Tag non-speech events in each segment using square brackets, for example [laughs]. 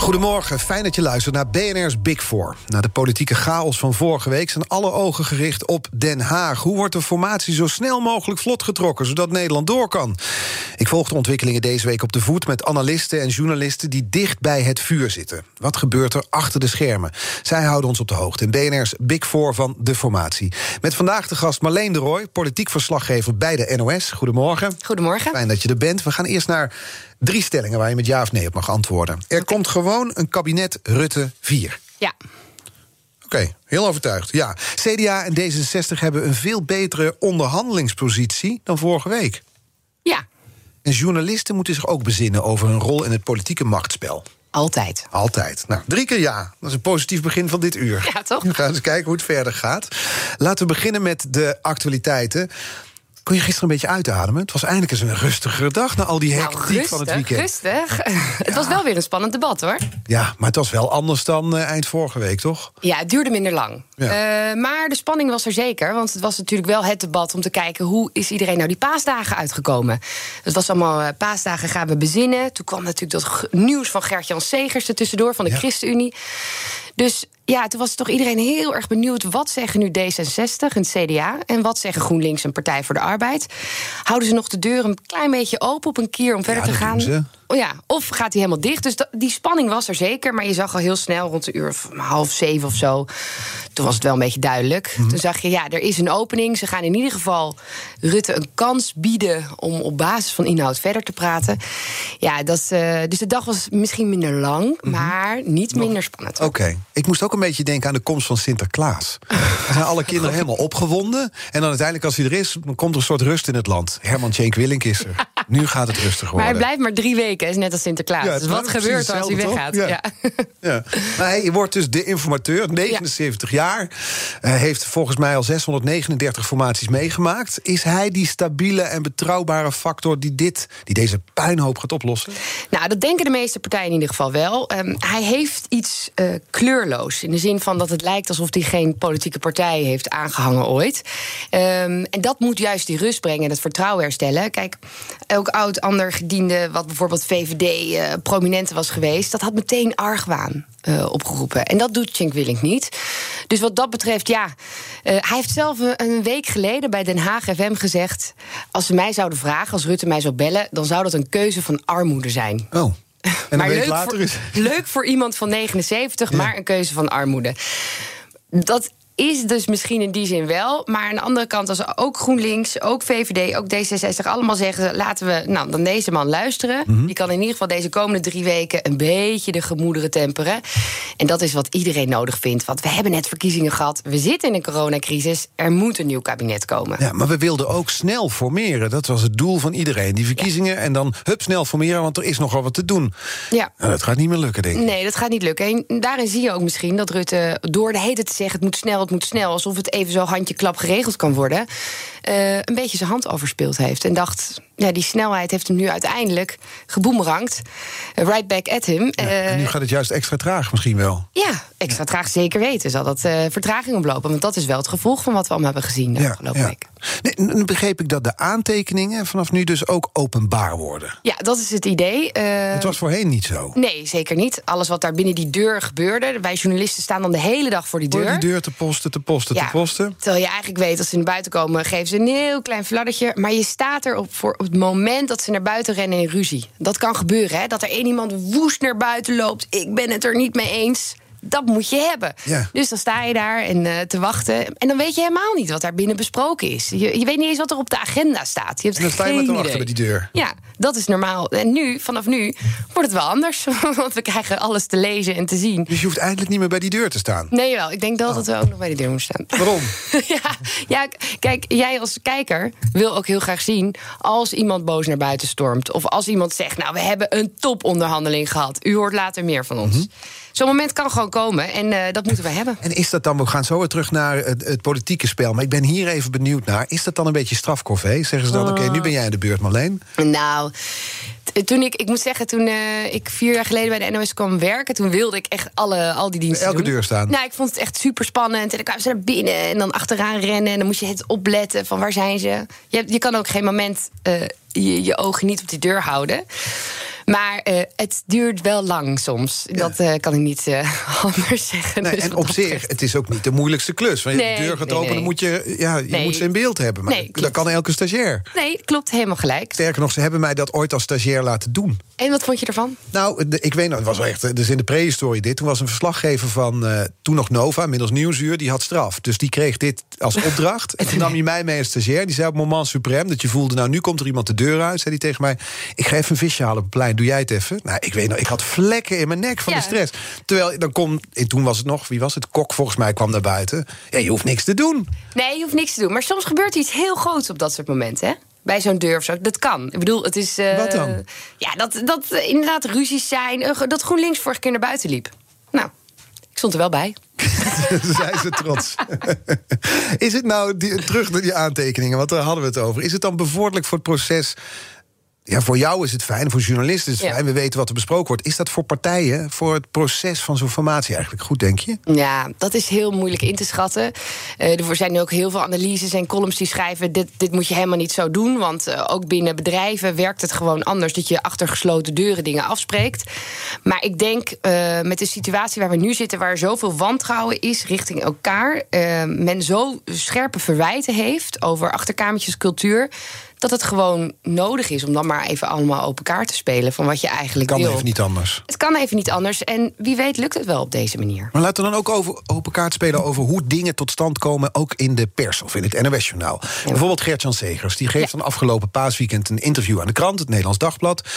Goedemorgen, fijn dat je luistert naar BNR's Big Four. Na de politieke chaos van vorige week zijn alle ogen gericht op Den Haag. Hoe wordt de formatie zo snel mogelijk vlot getrokken, zodat Nederland door kan? Ik volg de ontwikkelingen deze week op de voet met analisten en journalisten die dicht bij het vuur zitten. Wat gebeurt er achter de schermen? Zij houden ons op de hoogte in BNR's Big Four van de formatie. Met vandaag de gast Marleen de Rooij, politiek verslaggever bij de NOS. Goedemorgen. Goedemorgen. Fijn dat je er bent. We gaan eerst naar drie stellingen waar je met ja of nee op mag antwoorden. Er komt gewoon een kabinet Rutte 4. Ja. Oké, heel overtuigd. Ja. CDA en D66 hebben een veel betere onderhandelingspositie dan vorige week. Ja. En journalisten moeten zich ook bezinnen over hun rol in het politieke machtsspel. Altijd. Altijd. Nou, drie keer ja. Dat is een positief begin van dit uur. Ja, toch? [laughs] We gaan eens kijken hoe het verder gaat. Laten we beginnen met de actualiteiten. Kon je gisteren een beetje uitademen? Het was eindelijk eens een rustigere dag na al die hectiek nou, rustig, van het weekend. Rustig. [laughs] Het was wel weer een spannend debat, hoor. Ja, maar het was wel anders dan uh, eind vorige week, toch? Ja, het duurde minder lang. Ja. Uh, maar de spanning was er zeker. Want het was natuurlijk wel het debat om te kijken... hoe is iedereen nou die paasdagen uitgekomen? Het was allemaal uh, paasdagen gaan we bezinnen. Toen kwam natuurlijk dat nieuws van Gert-Jan Segers er tussendoor... van de ja. ChristenUnie. Dus ja, toen was toch iedereen heel erg benieuwd. Wat zeggen nu D66 en CDA? En wat zeggen GroenLinks en Partij voor de Arbeid? Houden ze nog de deur een klein beetje open op een keer om verder ja, te gaan? Ze. Oh ja, of gaat hij helemaal dicht? Dus die spanning was er zeker. Maar je zag al heel snel, rond de uur half zeven of zo. Toen was het wel een beetje duidelijk. Mm -hmm. Toen zag je, ja, er is een opening. Ze gaan in ieder geval Rutte een kans bieden om op basis van inhoud verder te praten. Ja, dat, uh, dus de dag was misschien minder lang, mm -hmm. maar niet minder spannend. Oké, okay. ik moest ook een beetje denken aan de komst van Sinterklaas. Dan [laughs] zijn alle kinderen helemaal opgewonden. En dan uiteindelijk, als hij er is, dan komt er een soort rust in het land. Herman Tjenk Willink is er. [laughs] Nu gaat het rustig worden. Maar hij blijft maar drie weken, is net als Sinterklaas. Ja, dus wat gebeurt er als hij weggaat? Ja. Ja. [laughs] ja. Maar hij wordt dus de informateur, 79 jaar. Heeft volgens mij al 639 formaties meegemaakt. Is hij die stabiele en betrouwbare factor die, dit, die deze puinhoop gaat oplossen? Nou, dat denken de meeste partijen in ieder geval wel. Um, hij heeft iets uh, kleurloos. In de zin van dat het lijkt alsof hij geen politieke partij heeft aangehangen ooit. Um, en dat moet juist die rust brengen en het vertrouwen herstellen. Kijk, elk oud ander gediende, wat bijvoorbeeld VVD uh, prominente was geweest, dat had meteen argwaan uh, opgeroepen. En dat doet Cenk Willink niet. Dus wat dat betreft, ja. Uh, hij heeft zelf een week geleden bij Den Haag FM gezegd: als ze mij zouden vragen, als Rutte mij zou bellen, dan zou dat een keuze van armoede zijn. Oh. En [laughs] maar leuk, later voor, is. leuk voor iemand van 79, ja. maar een keuze van armoede. Dat is dus misschien in die zin wel. Maar aan de andere kant, als ook GroenLinks, ook VVD, ook D66 allemaal zeggen: laten we nou, dan deze man luisteren. Mm -hmm. Die kan in ieder geval deze komende drie weken een beetje de gemoederen temperen. En dat is wat iedereen nodig vindt. Want we hebben net verkiezingen gehad. We zitten in een coronacrisis. Er moet een nieuw kabinet komen. Ja, maar we wilden ook snel formeren. Dat was het doel van iedereen. Die verkiezingen ja. en dan hup snel formeren, want er is nogal wat te doen. Ja. Nou, dat gaat niet meer lukken, denk ik. Nee, dat gaat niet lukken. En daarin zie je ook misschien dat Rutte door de hele te zeggen: het moet snel, moet snel, alsof het even zo handje-klap geregeld kan worden, uh, een beetje zijn hand overspeeld heeft. En dacht, ja, die snelheid heeft hem nu uiteindelijk geboemerangd. Uh, right back at him. Ja, en nu gaat het juist extra traag misschien wel. Ja, extra traag zeker weten. Zal dat uh, vertraging oplopen? Want dat is wel het gevolg van wat we allemaal hebben gezien de ja, afgelopen ja. week. Nee, nu begreep ik dat de aantekeningen vanaf nu dus ook openbaar worden. Ja, dat is het idee. Uh, het was voorheen niet zo. Nee, zeker niet. Alles wat daar binnen die deur gebeurde. Wij journalisten staan dan de hele dag voor die deur. Voor die deur te posten, te posten, te posten. Terwijl je eigenlijk weet, als ze naar buiten komen, geven ze een heel klein fladdertje. Maar je staat er op voor het moment dat ze naar buiten rennen in ruzie. Dat kan gebeuren, hè? Dat er één iemand woest naar buiten loopt. Ik ben het er niet mee eens dat moet je hebben. Ja. Dus dan sta je daar en, eh, te wachten. En dan weet je helemaal niet wat daar binnen besproken is. Je, je weet niet eens wat er op de agenda staat. Je hebt En dan sta je met te wachten bij die deur. Ja, dat is normaal. En nu, vanaf nu, wordt het wel anders. [laughs] Want we krijgen alles te lezen en te zien. Dus je hoeft eigenlijk niet meer bij die deur te staan. Nee, wel. Ik denk dat dat we ook nog bij de deur moeten staan. Waarom? [laughs] ja, ja, kijk, jij als kijker wil ook heel graag zien als iemand boos naar buiten stormt. Of als iemand zegt, nou, we hebben een toponderhandeling gehad. U hoort later meer van ons. Zo'n moment kan gewoon komen en eh, dat moeten we hebben. En is dat dan, we gaan zo weer terug naar het, het politieke spel... maar ik ben hier even benieuwd naar. Is dat dan een beetje strafcorvée? Zeggen ze dan, oké, nu ben jij in de beurt, Marleen? Nou, toen ik, ik moet zeggen, toen eh, ik vier jaar geleden bij de NOS kwam werken, toen wilde ik echt alle, al die diensten. Elke doen. deur staan. Nou, ik vond het echt super spannend. En dan kwamen ze naar binnen en dan achteraan rennen. En dan moest je het opletten van waar zijn ze. Je, je kan ook geen moment eh, je, je ogen niet op die deur houden. Maar eh, het duurt wel lang soms. Dat eh, kan ik niet eh, [laughs] anders zeggen. Nee, Dus en op zich, betreft- het is ook niet de moeilijkste klus. Want je Nee, de deur gaat nee, open, dan moet je, ja, je moet ze in beeld hebben. Maar dat kan elke stagiair. Nee, klopt, helemaal gelijk. Sterker nog, ze hebben mij dat ooit als stagiair laten doen. En wat vond je ervan? Nou, de- ik weet nog, het was wel echt, dus in de prehistorie dit. Toen was een verslaggever van eh, toen nog Nova, inmiddels Nieuwsuur, die had straf. Dus die kreeg dit als [laughs] opdracht. en toen nam hij mij mee als stagiair. Die zei op moment suprem dat je voelde, nou nu komt er iemand de deur uit. Zei hij tegen mij, ik ga even een visje halen op het plein, doe jij het even? Nou, ik weet nog, ik had vlekken in mijn nek van Ja. de stress. Terwijl, dan komt, en toen was het nog, wie was het? Kok volgens mij kwam naar buiten. Ja, je hoeft niks te doen. Nee, je hoeft niks te doen. Maar soms gebeurt iets heel groots op dat soort momenten, hè? Bij zo'n deur of zo. Dat kan. Ik bedoel, het is... eh, Wat dan? Ja, dat, dat inderdaad ruzies zijn. Dat GroenLinks vorige keer naar buiten liep. Nou, ik stond er wel bij. [laughs] Zijn ze trots. [laughs] is het nou, die, terug naar die aantekeningen, want daar hadden we het over. Is het dan bevorderlijk voor het proces? Ja, voor jou is het fijn, voor journalisten is het Ja. fijn. We weten wat er besproken wordt. Is dat voor partijen, voor het proces van zo'n formatie eigenlijk goed, denk je? Ja, dat is heel moeilijk in te schatten. Eh, er zijn ook heel veel analyses en columns die schrijven... dit, dit moet je helemaal niet zo doen. Want eh, ook binnen bedrijven werkt het gewoon anders... dat je achter gesloten deuren dingen afspreekt. Maar ik denk eh, met de situatie waar we nu zitten... waar zoveel wantrouwen is richting elkaar... men zo scherpe verwijten heeft over achterkamertjescultuur... dat het gewoon nodig is om dan maar even allemaal open kaart te spelen... van wat je eigenlijk Kan wil. even niet anders. Het kan even niet anders. En wie weet lukt het wel op deze manier. Maar laten we dan ook over open kaart spelen over hoe dingen tot stand komen, ook in de pers of in het NOS-journaal. Bijvoorbeeld Gert-Jan Segers, die geeft Ja. dan afgelopen paasweekend een interview aan de krant, het Nederlands Dagblad.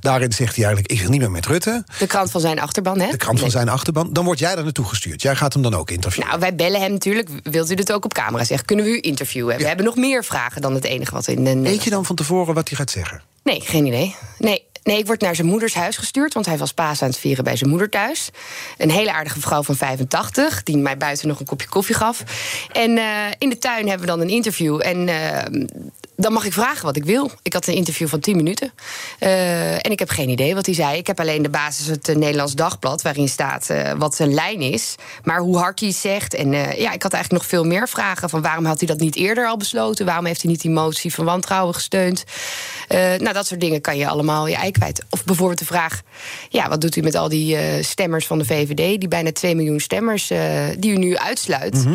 Daarin zegt hij eigenlijk: Ik wil niet meer met Rutte, De krant van zijn achterban, hè? de krant van zijn achterban. Dan word jij daar naartoe gestuurd. Jij gaat hem dan ook interviewen. Nou, wij bellen hem natuurlijk. Wilt u dit ook op camera zeggen? Kunnen we u interviewen? We hebben nog meer vragen dan het enige wat in de. Weet je dan van tevoren wat hij gaat zeggen? Nee, geen idee. Nee. Nee, ik word naar zijn moeders huis gestuurd, want hij was paas aan het vieren bij zijn moeder thuis. Een hele aardige vrouw van 85, die mij buiten nog een kopje koffie gaf. En eh, in de tuin hebben we dan een interview. En eh, dan mag ik vragen wat ik wil. Ik had een interview van 10 minuten. Eh, en ik heb geen idee wat hij zei. Ik heb alleen de basis het eh, Nederlands Dagblad, waarin staat eh, wat zijn lijn is. Maar hoe hard hij zegt. En ja, ik had eigenlijk nog veel meer vragen. Van waarom had hij dat niet eerder al besloten? Waarom heeft hij niet die motie van wantrouwen gesteund? Nou, dat soort dingen kan je allemaal je ei kwijt. Of bijvoorbeeld de vraag: ja, wat doet u met al die stemmers van de VVD? Die bijna 2 miljoen stemmers die u nu uitsluit.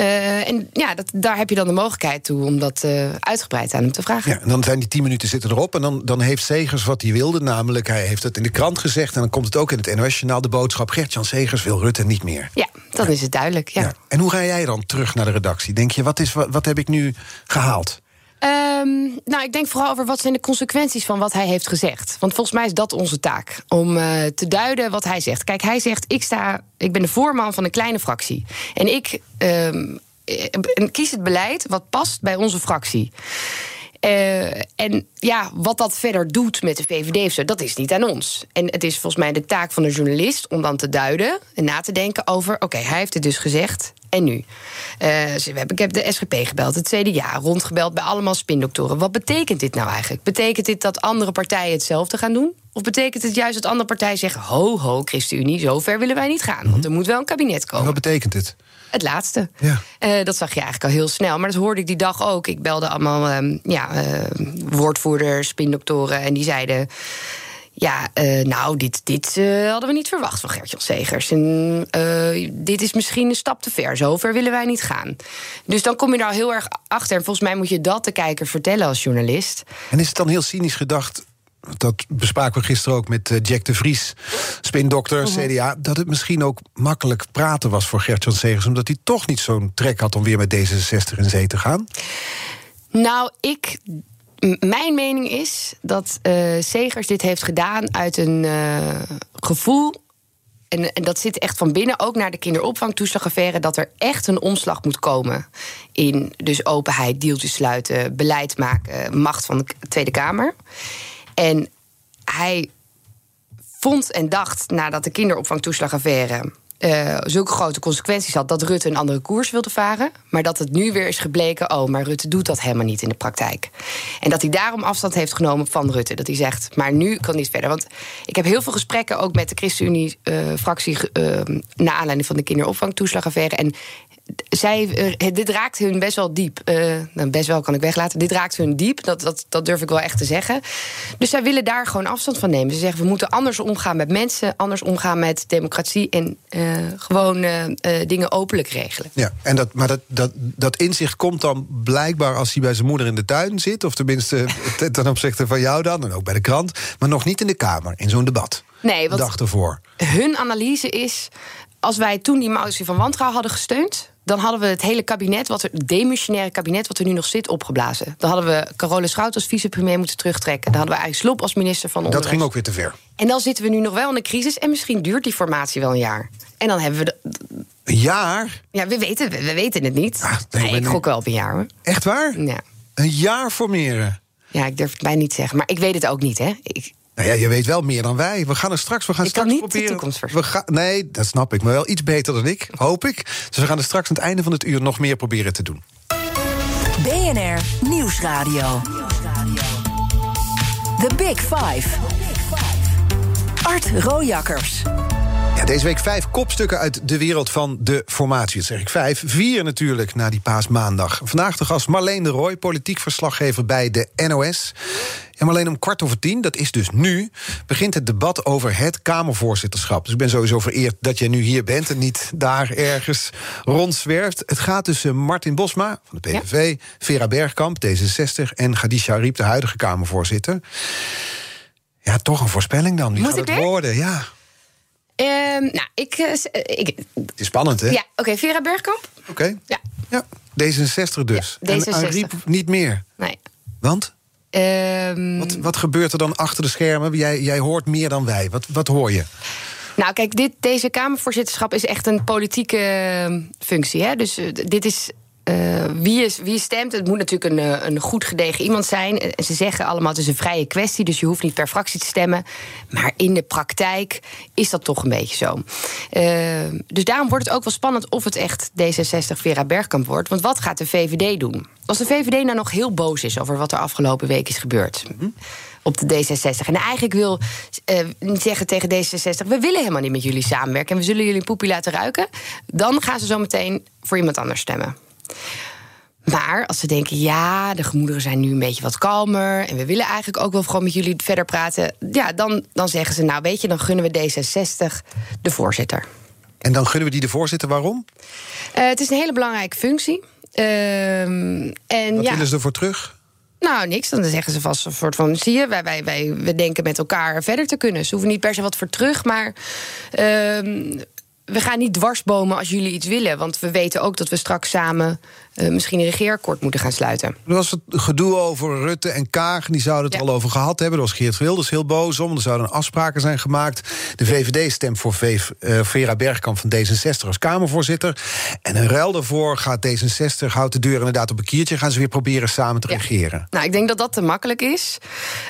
Eh, en ja, dat, daar heb je dan de mogelijkheid toe om dat eh, uitgebreid aan hem te vragen. Ja, en dan zijn die tien minuten zitten erop. En dan, dan heeft Segers wat hij wilde. Namelijk, hij heeft het in de krant gezegd. En dan komt het ook in het NOS-journaal de boodschap... Gert-Jan Segers wil Rutte niet meer. Ja, dan is het duidelijk. Ja. Ja. En hoe ga jij dan terug naar de redactie? Denk je, wat, is, wat, wat heb ik nu gehaald? Ehm, nou, ik denk vooral over wat zijn de consequenties van wat hij heeft gezegd. Want volgens mij is dat onze taak. Om eh, te duiden wat hij zegt. Kijk, hij zegt: ik, sta, ik ben de voorman van een kleine fractie. En ik ehm, eh, kies het beleid wat past bij onze fractie. Eh, en ja, wat dat verder doet met de VVD of zo, dat is niet aan ons. En het is volgens mij de taak van de journalist om dan te duiden en na te denken over: oké, hij heeft het dus gezegd. En nu? Hebben, ik heb de SGP gebeld, het CDA, rondgebeld bij allemaal spindoktoren. Wat betekent dit nou eigenlijk? Betekent dit dat andere partijen hetzelfde gaan doen? Of betekent het juist dat andere partijen zeggen: ho, ho, ChristenUnie, zo ver willen wij niet gaan? Want er moet wel een kabinet En komen. wat betekent het? Het laatste. Ja. Eh, dat zag je eigenlijk al heel snel. Maar dat hoorde ik die dag ook. Ik belde allemaal ehm, ja, eh, woordvoerders, spindoktoren. En die zeiden... Ja, eh, nou, dit, dit eh, hadden we niet verwacht van Gert-Jan Segers. En eh, dit is misschien een stap te ver. Zover willen wij niet gaan. Dus dan kom je daar heel erg achter. En volgens mij moet je dat de kijker vertellen als journalist. En is het dan heel cynisch gedacht... dat bespraken we gisteren ook met Jack de Vries, spindokter, Mhm. CDA, dat het misschien ook makkelijk praten was voor Gert-Jan Segers, omdat hij toch niet zo'n trek had om weer met D66 in zee te gaan. Nou, ik. Mijn mening is dat eh Segers dit heeft gedaan uit een eh, gevoel. En, en dat zit echt van binnen, ook naar de kinderopvangtoeslagaffaire, dat er echt een omslag moet komen in dus openheid, deeltjes sluiten, beleid maken, macht van de Tweede Kamer. En hij vond en dacht nadat de kinderopvangtoeslagaffaire eh, zulke grote consequenties had dat Rutte een andere koers wilde varen. Maar dat het nu weer is gebleken: oh, maar Rutte doet dat helemaal niet in de praktijk. En dat hij daarom afstand heeft genomen van Rutte. Dat hij zegt: maar nu kan niet verder. Want ik heb heel veel gesprekken ook met de ChristenUnie-fractie. naar aanleiding van de kinderopvangtoeslagaffaire. En zij, eh, dit raakt hun best wel diep. Eh, nou, best wel kan ik weglaten. Dit raakt hun diep. Dat, dat, dat durf ik wel echt te zeggen. Dus zij willen daar gewoon afstand van nemen. Ze zeggen we moeten anders omgaan met mensen, anders omgaan met democratie en eh, gewoon dingen openlijk regelen. Ja, en dat, maar dat, dat, dat inzicht komt dan blijkbaar als hij bij zijn moeder in de tuin zit, of tenminste [laughs] ten- opzichte van jou dan, en ook bij de krant, maar nog niet in de Kamer, in zo'n debat. Nee, want dag ervoor. hun analyse is: als wij toen die motie van wantrouwen hadden gesteund. Dan hadden we het hele kabinet, wat er, demissionaire kabinet wat er nu nog zit, opgeblazen. Dan hadden we Carola Schout als vicepremier moeten terugtrekken. Dan hadden we eigenlijk Slob als minister van Dat Onderwijs. ging ook weer te ver. En dan zitten we nu nog wel in een crisis en misschien duurt die formatie wel een jaar. En dan hebben we de, Een jaar? Ja, we weten, we, we weten het niet. Ah, nee, ik gok wel op een jaar hoor. Echt waar? Ja. Een jaar formeren. ja, ik durf het bijna niet te zeggen. Maar ik weet het ook niet, hè. Ik, Nou ja, je weet wel meer dan wij. We gaan er straks, we gaan Ik kan straks niet de proberen. toekomst we gaan, Nee, dat snap ik, maar wel iets beter dan ik, hoop ik. Dus we gaan er straks aan het einde van het uur nog meer proberen te doen. BNR Nieuwsradio. The Big Five. Art Rojakkers. Ja, deze week vijf kopstukken uit de wereld van de formatie. Dat zeg ik vijf. Vier natuurlijk na die paasmaandag. Vandaag de gast Marleen de Rooij, politiek verslaggever bij de NOS. Ja, Marleen, om kwart over tien, dat is dus nu... begint het debat over het Kamervoorzitterschap. Dus ik ben sowieso vereerd dat jij nu hier bent... en niet daar ergens rondzwerft. Het gaat tussen Martin Bosma van de PVV... Vera Bergkamp, D66... en Khadija Ariep, de huidige Kamervoorzitter. Ja, toch een voorspelling dan. Wie Moet gaat het worden? Ja, nou, ik, eh, eh, ik. het is spannend, hè? Ja, oké, Vera Bergkamp? Oké. Ja. Ja, D66 dus. Ja, D66. En Ariep niet meer. Nee. Want? Ehm, Wat, wat gebeurt er dan achter de schermen? Jij, jij hoort meer dan wij. Wat, wat hoor je? Nou, kijk, dit, deze Kamervoorzitterschap is echt een politieke eh, functie. Hè? Dus eh, dit is. Eh, wie, is, wie stemt, het moet natuurlijk een, eh, een goed gedegen iemand zijn. Ze zeggen allemaal het is een vrije kwestie, dus je hoeft niet per fractie te stemmen. Maar in de praktijk is dat toch een beetje zo. Eh, dus daarom wordt het ook wel spannend of het echt D66 Vera Bergkamp wordt. Want wat gaat de VVD doen? Als de VVD nou nog heel boos is over wat er afgelopen week is gebeurd op de D66. En eigenlijk wil zeggen tegen D66... we willen helemaal niet met jullie samenwerken... en we zullen jullie poepie laten ruiken... dan gaan ze zo meteen voor iemand anders stemmen. Maar als ze denken, ja, de gemoederen zijn nu een beetje wat kalmer... en we willen eigenlijk ook wel gewoon met jullie verder praten... ja, dan, dan zeggen ze, nou weet je, dan gunnen we D66 de voorzitter. En dan gunnen we die de voorzitter. Waarom? Eh, het is een hele belangrijke functie. Ehm, en Wat ja, willen ze ervoor terug? Nou, niks. Dan zeggen ze vast een soort van... zie je, wij, wij, wij we denken met elkaar verder te kunnen. Ze hoeven niet per se wat voor terug, maar... ehm, we gaan niet dwarsbomen als jullie iets willen. Want we weten ook dat we straks samen... eh, misschien een regeerakkoord moeten gaan sluiten. Er was het gedoe over Rutte en Kaag. Die zouden het Ja. al over gehad hebben. Daar was Geert Wilders heel boos om. Er zouden afspraken zijn gemaakt. De VVD stemt voor eh, Vera Bergkamp van D66 als Kamervoorzitter. En in ruil daarvoor gaat D66, houdt de deur inderdaad op een kiertje... gaan ze weer proberen samen te Ja. regeren. Nou, ik denk dat dat te makkelijk is.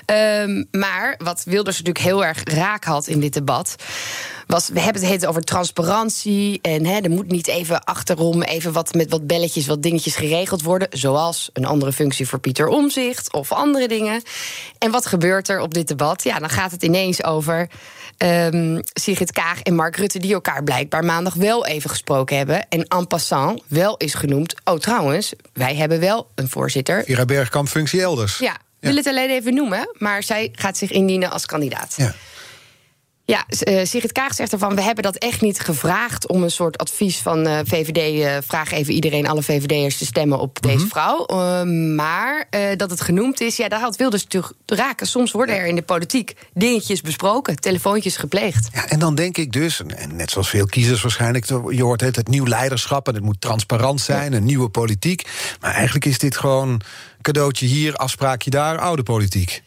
Ehm, maar wat Wilders natuurlijk heel erg raak had in dit debat... was, we hebben het over transparantie... en hè, er moet niet even achterom even wat met wat belletjes, wat dingetjes geregeld worden... zoals een andere functie voor Pieter Omzicht of andere dingen. En wat gebeurt er op dit debat? Ja, dan gaat het ineens over... ehm Sigrid Kaag en Mark Rutte, die elkaar blijkbaar maandag wel even gesproken hebben. En en passant wel is genoemd. Oh, trouwens, wij hebben wel een voorzitter. Vera Bergkamp functie elders. Ja, ik wil het alleen even noemen, maar zij gaat zich indienen als kandidaat. Ja. Ja, uh, Sigrid Kaag zegt ervan... we hebben dat echt niet gevraagd om een soort advies van uh, VVD... Uh, vraag even iedereen, alle VVD'ers, te stemmen op Mhm. deze vrouw. maar dat het genoemd is, ja, daar had Wilders natuurlijk raken. Soms worden er in de politiek dingetjes besproken, telefoontjes gepleegd. Ja, en dan denk ik dus, en net zoals veel kiezers waarschijnlijk... je hoort het, het nieuw leiderschap en het moet transparant zijn... een nieuwe politiek. Maar eigenlijk is dit gewoon cadeautje hier, afspraakje daar, oude politiek.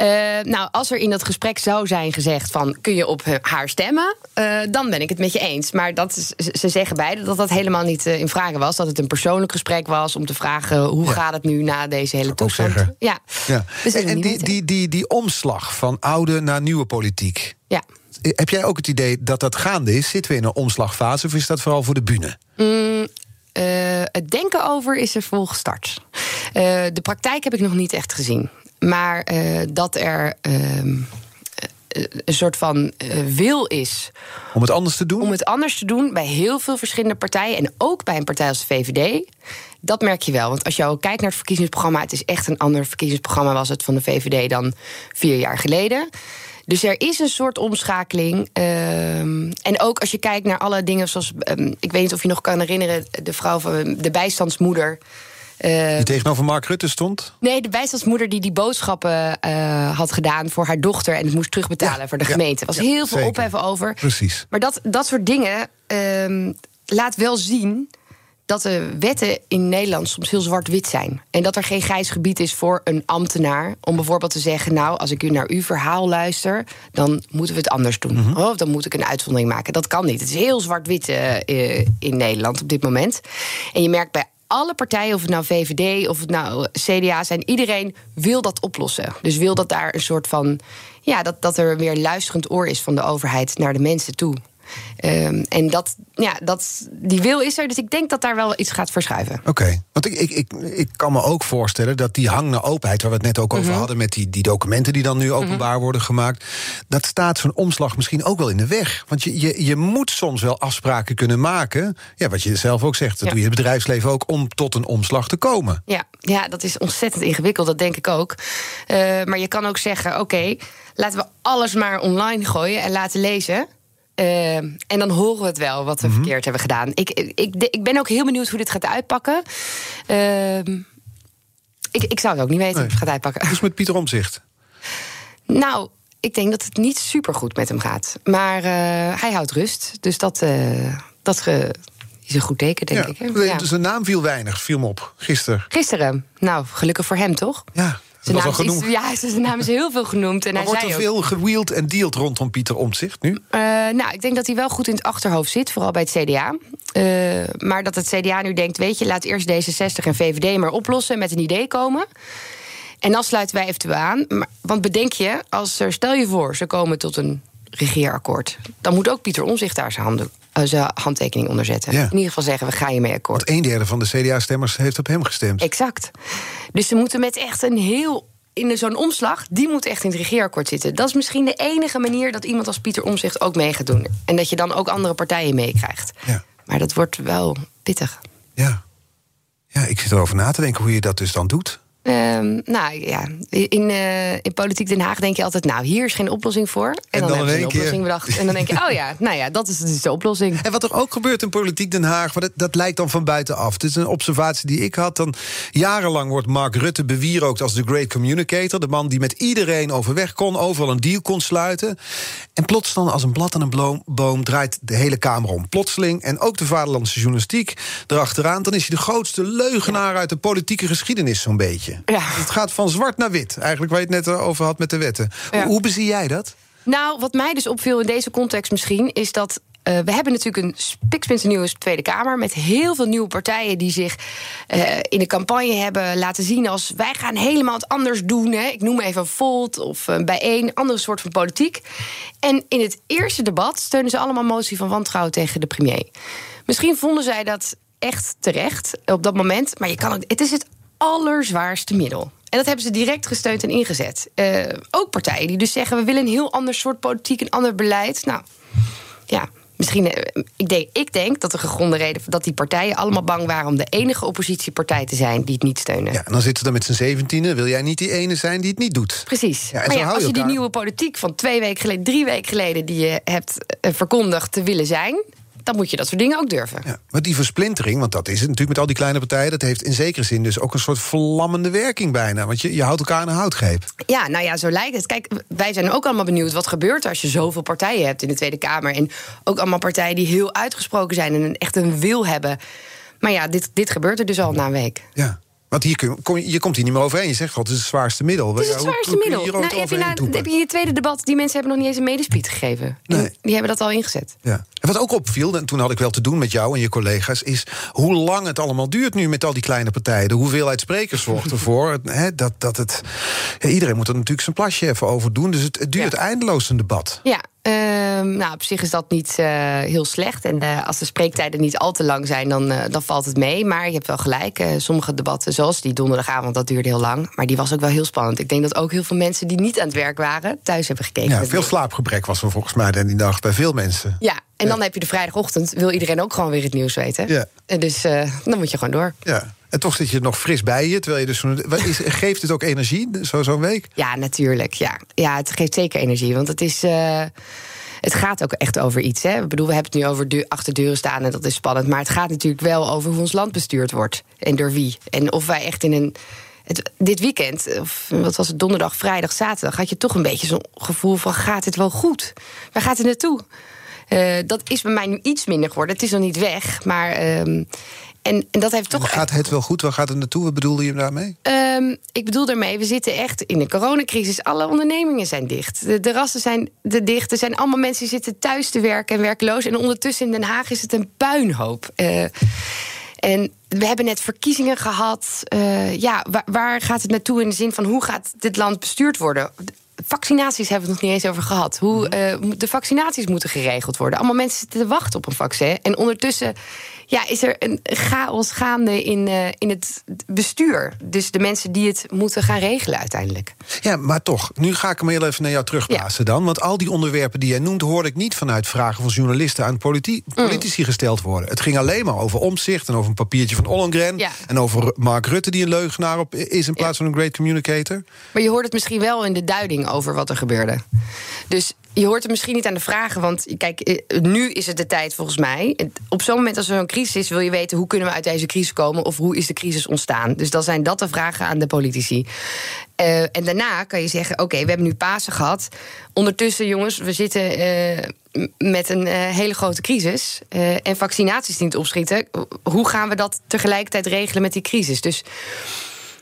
Uh, nou, als er in dat gesprek zou zijn gezegd van kun je op haar stemmen, uh, dan ben ik het met je eens. Maar dat is, ze zeggen beide dat dat helemaal niet uh, in vragen was. Dat het een persoonlijk gesprek was om te vragen hoe ja. gaat het nu na deze hele toestand. Ja. ja. Dus en, en die, die, die, die omslag van oude naar nieuwe politiek. Ja. Heb jij ook het idee dat dat gaande is? Zitten we in een omslagfase of is dat vooral voor de bühne? Mm, het denken over is er vol gestart. de praktijk heb ik nog niet echt gezien. Maar uh, dat er uh, een soort van uh, wil is. Om het anders te doen? Om het anders te doen bij heel veel verschillende partijen. En ook bij een partij als de VVD. Dat merk je wel. Want als je ook kijkt naar het verkiezingsprogramma. Het is echt een ander verkiezingsprogramma was het van de VVD dan vier jaar geleden. Dus er is een soort omschakeling. Um, en ook als je kijkt naar alle dingen zoals. Um, ik weet niet of je nog kan herinneren. De vrouw van de bijstandsmoeder. Die tegenover Mark Rutte stond? Nee, de bijstandsmoeder die die boodschappen uh, had gedaan voor haar dochter en het moest terugbetalen ja, voor de gemeente. Er was ja, heel veel zeker. opheffen over. Precies. Maar dat, dat soort dingen uh, laat wel zien dat de wetten in Nederland soms heel zwart-wit zijn. En dat er geen grijs gebied is voor een ambtenaar om bijvoorbeeld te zeggen: Nou, als ik u naar uw verhaal luister, dan moeten we het anders doen. Mm -hmm. Of dan moet ik een uitzondering maken. Dat kan niet. Het is heel zwart-wit uh, in Nederland op dit moment. En je merkt bij alle partijen, of het nou VVD of het nou CDA zijn, iedereen wil dat oplossen. Dus wil dat daar een soort van. Ja, dat, dat er weer luisterend oor is van de overheid naar de mensen toe. Um, en dat, ja, dat, die wil is er, dus ik denk dat daar wel iets gaat verschuiven. Oké, okay. want ik, ik, ik, ik kan me ook voorstellen dat die hang naar openheid, waar we het net ook over mm -hmm. hadden, met die, die documenten die dan nu openbaar mm -hmm. worden gemaakt, dat staat zo'n omslag misschien ook wel in de weg. Want je, je, je moet soms wel afspraken kunnen maken. Ja, wat je zelf ook zegt, dat ja. doe je in het bedrijfsleven ook om tot een omslag te komen. Ja, ja dat is ontzettend ingewikkeld, dat denk ik ook. Uh, maar je kan ook zeggen: oké, okay, laten we alles maar online gooien en laten lezen. Uh, en dan horen we het wel wat we mm -hmm. verkeerd hebben gedaan. Ik, ik, ik, ben ook heel benieuwd hoe dit gaat uitpakken. Uh, ik, ik zou het ook niet weten nee. hoe het gaat uitpakken. Dus met Pieter Omzicht? Nou, ik denk dat het niet supergoed met hem gaat. Maar uh, hij houdt rust. Dus dat, dat is een goed teken, denk ja, ik. Hè? Ja. Zijn naam viel weinig, viel me op, gisteren. Gisteren? Nou, gelukkig voor hem, toch? Ja. Zijn naam, is, ja, zijn naam is heel veel genoemd. En maar hij wordt er veel gewield en dealt rondom Pieter Omtzigt nu? Uh, nou, ik denk dat hij wel goed in het achterhoofd zit, vooral bij het CDA. Uh, maar dat het CDA nu denkt, weet je, laat eerst D66 en VVD maar oplossen... met een idee komen. En dan sluiten wij eventueel aan. Maar, want bedenk je, als er, stel je voor, ze komen tot een regeerakkoord... dan moet ook Pieter Omtzigt daar zijn handen zijn handtekening onderzetten. Ja. In ieder geval zeggen, we gaan je mee akkoord. Want een derde van de CDA-stemmers heeft op hem gestemd. Exact. Dus ze moeten met echt een heel... In zo'n omslag, die moet echt in het regeerakkoord zitten. Dat is misschien de enige manier dat iemand als Pieter Omzicht ook mee gaat doen. En dat je dan ook andere partijen meekrijgt. Ja. Maar dat wordt wel pittig. Ja. ja, ik zit erover na te denken hoe je dat dus dan doet. Um, nou ja, in, uh, in Politiek Den Haag denk je altijd... nou, hier is geen oplossing voor. En, en dan, dan hebben ze een oplossing bedacht. En dan denk je, oh ja, [laughs] nou ja, dat is dus de oplossing. En wat er ook gebeurt in Politiek Den Haag... dat, dat lijkt dan van buitenaf. Het is een observatie die ik had. Dan jarenlang wordt Mark Rutte bewierookt als de great communicator. De man die met iedereen overweg kon, overal een deal kon sluiten. En plots dan als een blad aan een boom draait de hele Kamer om. Plotseling, en ook de vaderlandse journalistiek erachteraan... dan is hij de grootste leugenaar uit de politieke geschiedenis zo'n beetje. Ja. Het gaat van zwart naar wit. Eigenlijk waar je het net over had met de wetten. Ja. Hoe, bezie jij dat? Nou, wat mij dus opviel in deze context misschien... is dat uh, we hebben natuurlijk een spiksplinternieuwe Tweede Kamer... met heel veel nieuwe partijen die zich uh, in de campagne hebben laten zien... als wij gaan helemaal het anders doen. Hè. Ik noem even Volt of Bijeen, andere soort van politiek. En in het eerste debat steunen ze allemaal motie van wantrouwen tegen de premier. Misschien vonden zij dat echt terecht op dat moment... maar je kan het, het is het allerzwaarste middel. En dat hebben ze direct gesteund en ingezet. Uh, ook partijen die dus zeggen... we willen een heel ander soort politiek, een ander beleid. Nou, ja, misschien eh, Ik denk, ik denk dat de gegronde reden dat die partijen allemaal bang waren om de enige oppositiepartij te zijn die het niet steunen. Ja, en dan zitten ze er met z'n zeventiende. Wil jij niet die ene zijn die het niet doet? Precies. Ja, en maar ja, als je die nieuwe politiek van twee weken geleden, drie weken geleden, die je hebt eh, verkondigd te willen zijn, dan moet je dat soort dingen ook durven. Ja, maar die versplintering, want dat is het natuurlijk met al die kleine partijen... dat heeft in zekere zin dus ook een soort vlammende werking bijna. Want je, je houdt elkaar aan een houtgreep. Ja, nou ja, zo lijkt het. Kijk, wij zijn ook allemaal benieuwd wat gebeurt er als je zoveel partijen hebt in de Tweede Kamer. En ook allemaal partijen die heel uitgesproken zijn en echt een wil hebben. Maar ja, dit, dit gebeurt er dus al na een week. Ja. Want hier kun, kom, je komt hier niet meer overheen. Je zegt wel, het is het zwaarste middel. Het is het hoe- zwaarste hoe middel. Nou, heb, je nou, heb je in je tweede debat, die mensen hebben nog niet eens een medespeed gegeven. En Nee. Die hebben dat al ingezet. Ja. En wat ook opviel, en toen had ik wel te doen met jou en je collega's... is hoe lang het allemaal duurt nu met al die kleine partijen. De hoeveelheid sprekers zorgt ervoor [laughs] dat, dat het... Ja, iedereen moet er natuurlijk zijn plasje even over doen. Dus het, het duurt Ja. eindeloos een debat. Ja, ehm, nou, op zich is dat niet eh, heel slecht. En eh, als de spreektijden niet al te lang zijn, dan, eh, dan valt het mee. Maar je hebt wel gelijk. sommige debatten, zoals die donderdagavond, dat duurde heel lang. Maar die was ook wel heel spannend. Ik denk dat ook heel veel mensen die niet aan het werk waren, thuis hebben gekeken. Ja, veel slaapgebrek was er volgens mij dan die dag bij veel mensen. Ja, en dan heb je de vrijdagochtend, wil iedereen ook gewoon weer het nieuws weten. Ja. En dus eh, dan moet je gewoon door. Ja. En toch zit je nog fris bij je. Terwijl je dus is, [laughs] geeft het ook energie, zo- zo'n week? Ja, natuurlijk. Ja. ja, het geeft zeker energie. Want het is. eh, het gaat ook echt over iets. Hè? Ik bedoel, we hebben het nu over de, achter deuren staan en dat is spannend. Maar het gaat natuurlijk wel over hoe ons land bestuurd wordt. En door wie. En of wij echt in een. Het, dit weekend, of wat was het, donderdag, vrijdag, zaterdag, had je toch een beetje zo'n gevoel van: gaat het wel goed? Waar gaat het naartoe? Eh, dat is bij mij nu iets minder geworden. Het is nog niet weg, maar. ehm, en, en dat heeft toch. Gaat het wel goed? Waar gaat het naartoe? Wat bedoelde je daarmee? Ehm, ik bedoel daarmee, we zitten echt in de coronacrisis. Alle ondernemingen zijn dicht. De terrassen zijn de dicht. Er zijn allemaal mensen die zitten thuis te werken en werkloos. En ondertussen in Den Haag is het een puinhoop. Eh, en we hebben net verkiezingen gehad. Eh, ja, waar, waar gaat het naartoe in de zin van hoe gaat dit land bestuurd worden? Vaccinaties hebben we het nog niet eens over gehad. Hoe eh, moet- de vaccinaties moeten geregeld worden. Allemaal mensen zitten te wachten op een vaccin. En ondertussen ja, is er een chaos gaande in, eh, in het bestuur. Dus de mensen die het moeten gaan regelen uiteindelijk. Ja, maar toch, nu ga ik hem heel even naar jou terugplaatsen dan. Want al die onderwerpen die jij noemt... hoorde ik niet vanuit vragen van journalisten aan politi- Mm. politici gesteld worden. Het ging alleen maar over omzicht en over een papiertje van Ollongren... Ja. en over Mark Rutte die een leugenaar op is in plaats van een great communicator. Maar je hoort het misschien wel in de duiding over wat er gebeurde. Dus je hoort het misschien niet aan de vragen. Want kijk, eh, nu is het de tijd volgens mij. Op zo'n moment als er een crisis is, wil je weten hoe kunnen we uit deze crisis komen of hoe is de crisis ontstaan. Dus dan zijn dat de vragen aan de politici. Eh, en daarna kan je zeggen: oké, we hebben nu Pasen gehad. Ondertussen, jongens, we zitten eh, met een hele grote crisis. en vaccinaties die niet opschieten. Hoe gaan we dat tegelijkertijd regelen met die crisis? Dus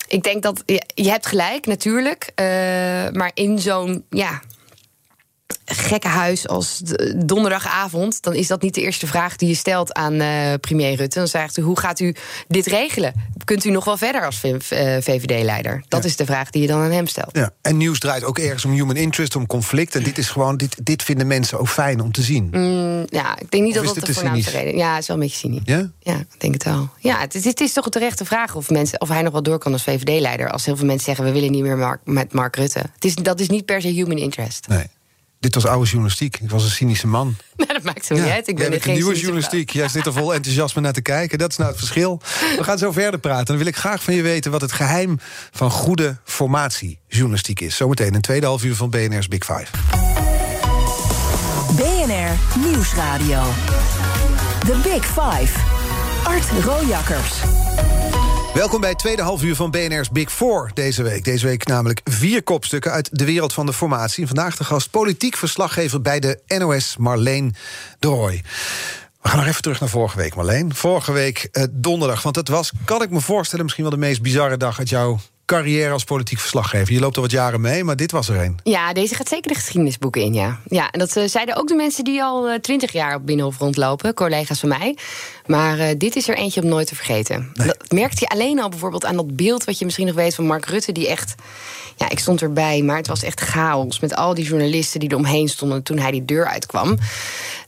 ik denk dat je, je hebt gelijk, natuurlijk. eh, maar in zo'n ja, gekke huis als de- donderdagavond, dan is dat niet de eerste vraag die je stelt aan eh, premier Rutte. Dan zegt u: hoe gaat u dit regelen? Kunt u nog wel verder als VVD-leider? Dat Ja. is de vraag die je dan aan hem stelt. Ja. En nieuws draait ook ergens om human interest, om conflict. En dit is gewoon, dit, dit vinden mensen ook fijn om te zien. Mm, ja, ik denk niet Of dat dat de te voornaamste cynisch? reden is. Ja, het is wel een beetje cynisch. Ja? Ja, ik denk het wel. Ja, het, is- het is toch een terechte vraag of, mensen, of hij nog wel door kan als VVD-leider. Als heel veel mensen zeggen: we willen niet meer Mark- met Mark Rutte. Het is, dat is niet per se human interest. Nee. Dit was oude journalistiek. Ik was een cynische man. [laughs] Nou, dat maakt zo niet uit. Ik ben jij bent geen een nieuwe journalistiek. Jij zit er vol enthousiasme naar te kijken. Dat is nou het verschil. We gaan zo verder praten. Dan wil ik graag van je weten wat het geheim van goede formatiejournalistiek is. Zometeen een tweede half uur van BNR's Big Five. BNR Nieuwsradio. The Big Five. Art Rojakkers. Welkom bij het tweede half uur van BNR's Big Four deze week. Deze week namelijk vier kopstukken uit de wereld van de formatie. En vandaag de gast politiek verslaggever bij de NOS, Marleen de Rooij. We gaan nog even terug naar vorige week, Marleen. Vorige week eh, donderdag, want het was, kan ik me voorstellen... misschien wel de meest bizarre dag uit jouw carrière als politiek verslaggever. Je loopt al wat jaren mee, maar dit was er een. Ja, deze gaat zeker de geschiedenisboeken in, ja. Ja, en dat eh, zeiden ook de mensen die al twintig jaar op Binnenhof rondlopen, collega's van mij. Maar eh, dit is er eentje om nooit te vergeten. Dat merkte je alleen al bijvoorbeeld aan dat beeld wat je misschien nog weet van Mark Rutte, die echt. Ja, ik stond erbij, maar het was echt chaos met al die journalisten die er omheen stonden toen hij die deur uitkwam.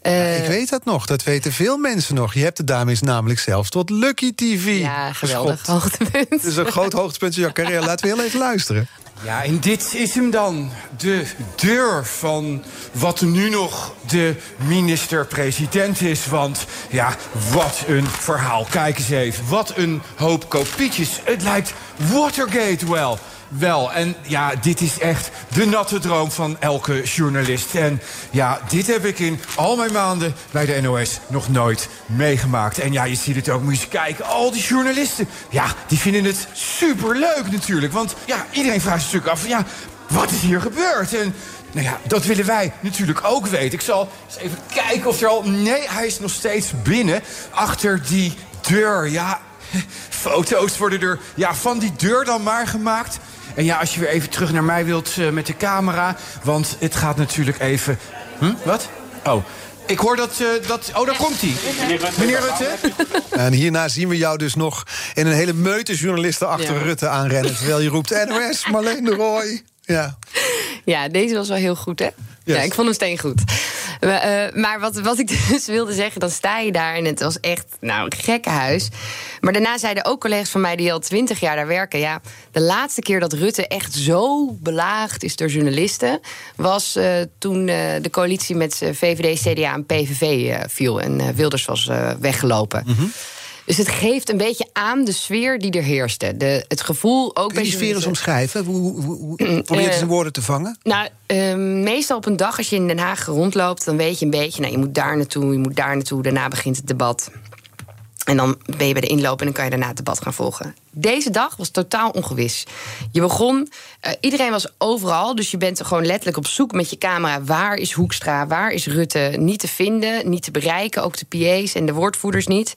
Eh, ik weet dat nog, dat weten veel mensen nog. Je hebt de dames namelijk zelfs tot Lucky TV ja, geweldig. Hoogtepunt. Het is een groot hoogtepunt in jouw carrière. Laten we heel even luisteren. Ja, en dit is hem dan. De deur van wat nu nog de minister-president is. Want ja, wat een verhaal. Kijk eens even. Wat een hoop kopietjes. Het lijkt Watergate wel. Wel, en ja, dit is echt de natte droom van elke journalist. En ja, dit heb ik in al mijn maanden bij de NOS nog nooit meegemaakt. En ja, je ziet het ook, moet je eens kijken. Al die journalisten, ja, die vinden het superleuk natuurlijk. Want ja, iedereen vraagt zich natuurlijk af, ja, wat is hier gebeurd? En nou ja, dat willen wij natuurlijk ook weten. Ik zal eens even kijken of er al... Nee, hij is nog steeds binnen, achter die deur. Ja, [laughs] foto's worden er ja, van die deur dan maar gemaakt. En ja, als je weer even terug naar mij wilt uh, met de camera... want het gaat natuurlijk even... Hm? Wat? Oh, ik hoor dat... Uh, dat oh, daar komt hij. Meneer Rutte. En hierna zien we jou dus nog in een hele meute journalisten achter ja. Rutte aanrennen... terwijl je roept NOS, Marleen de Roy. Ja. ja, deze was wel heel goed, hè? Yes. Ja, ik vond hem steen goed. Maar, uh, maar wat, wat ik [laughs] dus wilde zeggen, dan sta je daar en het was echt, nou, een gekke huis. Maar daarna zeiden ook collega's van mij die al twintig jaar daar werken... ja, de laatste keer dat Rutte echt zo belaagd is door journalisten... was uh, toen uh, de coalitie met VVD, CDA en PVV viel... en Wilders was weggelopen. Mm -hmm. Dus het geeft een beetje aan de sfeer die er heerste. De, het gevoel ook Kun je die sfeer eens omschrijven? Hoe, hoe, hoe probeer je het in woorden te vangen? Nou, uh, meestal op een dag als je in Den Haag rondloopt... dan weet je een beetje, nou, je moet daar naartoe, je moet daar naartoe. Daarna begint het debat. En dan ben je bij de inloop en dan kan je daarna het debat gaan volgen. Deze dag was totaal ongewis. Je begon, uh, iedereen was overal, dus je bent gewoon letterlijk op zoek met je camera. Waar is Hoekstra, waar is Rutte? Niet te vinden, niet te bereiken, ook de PA's en de woordvoerders niet.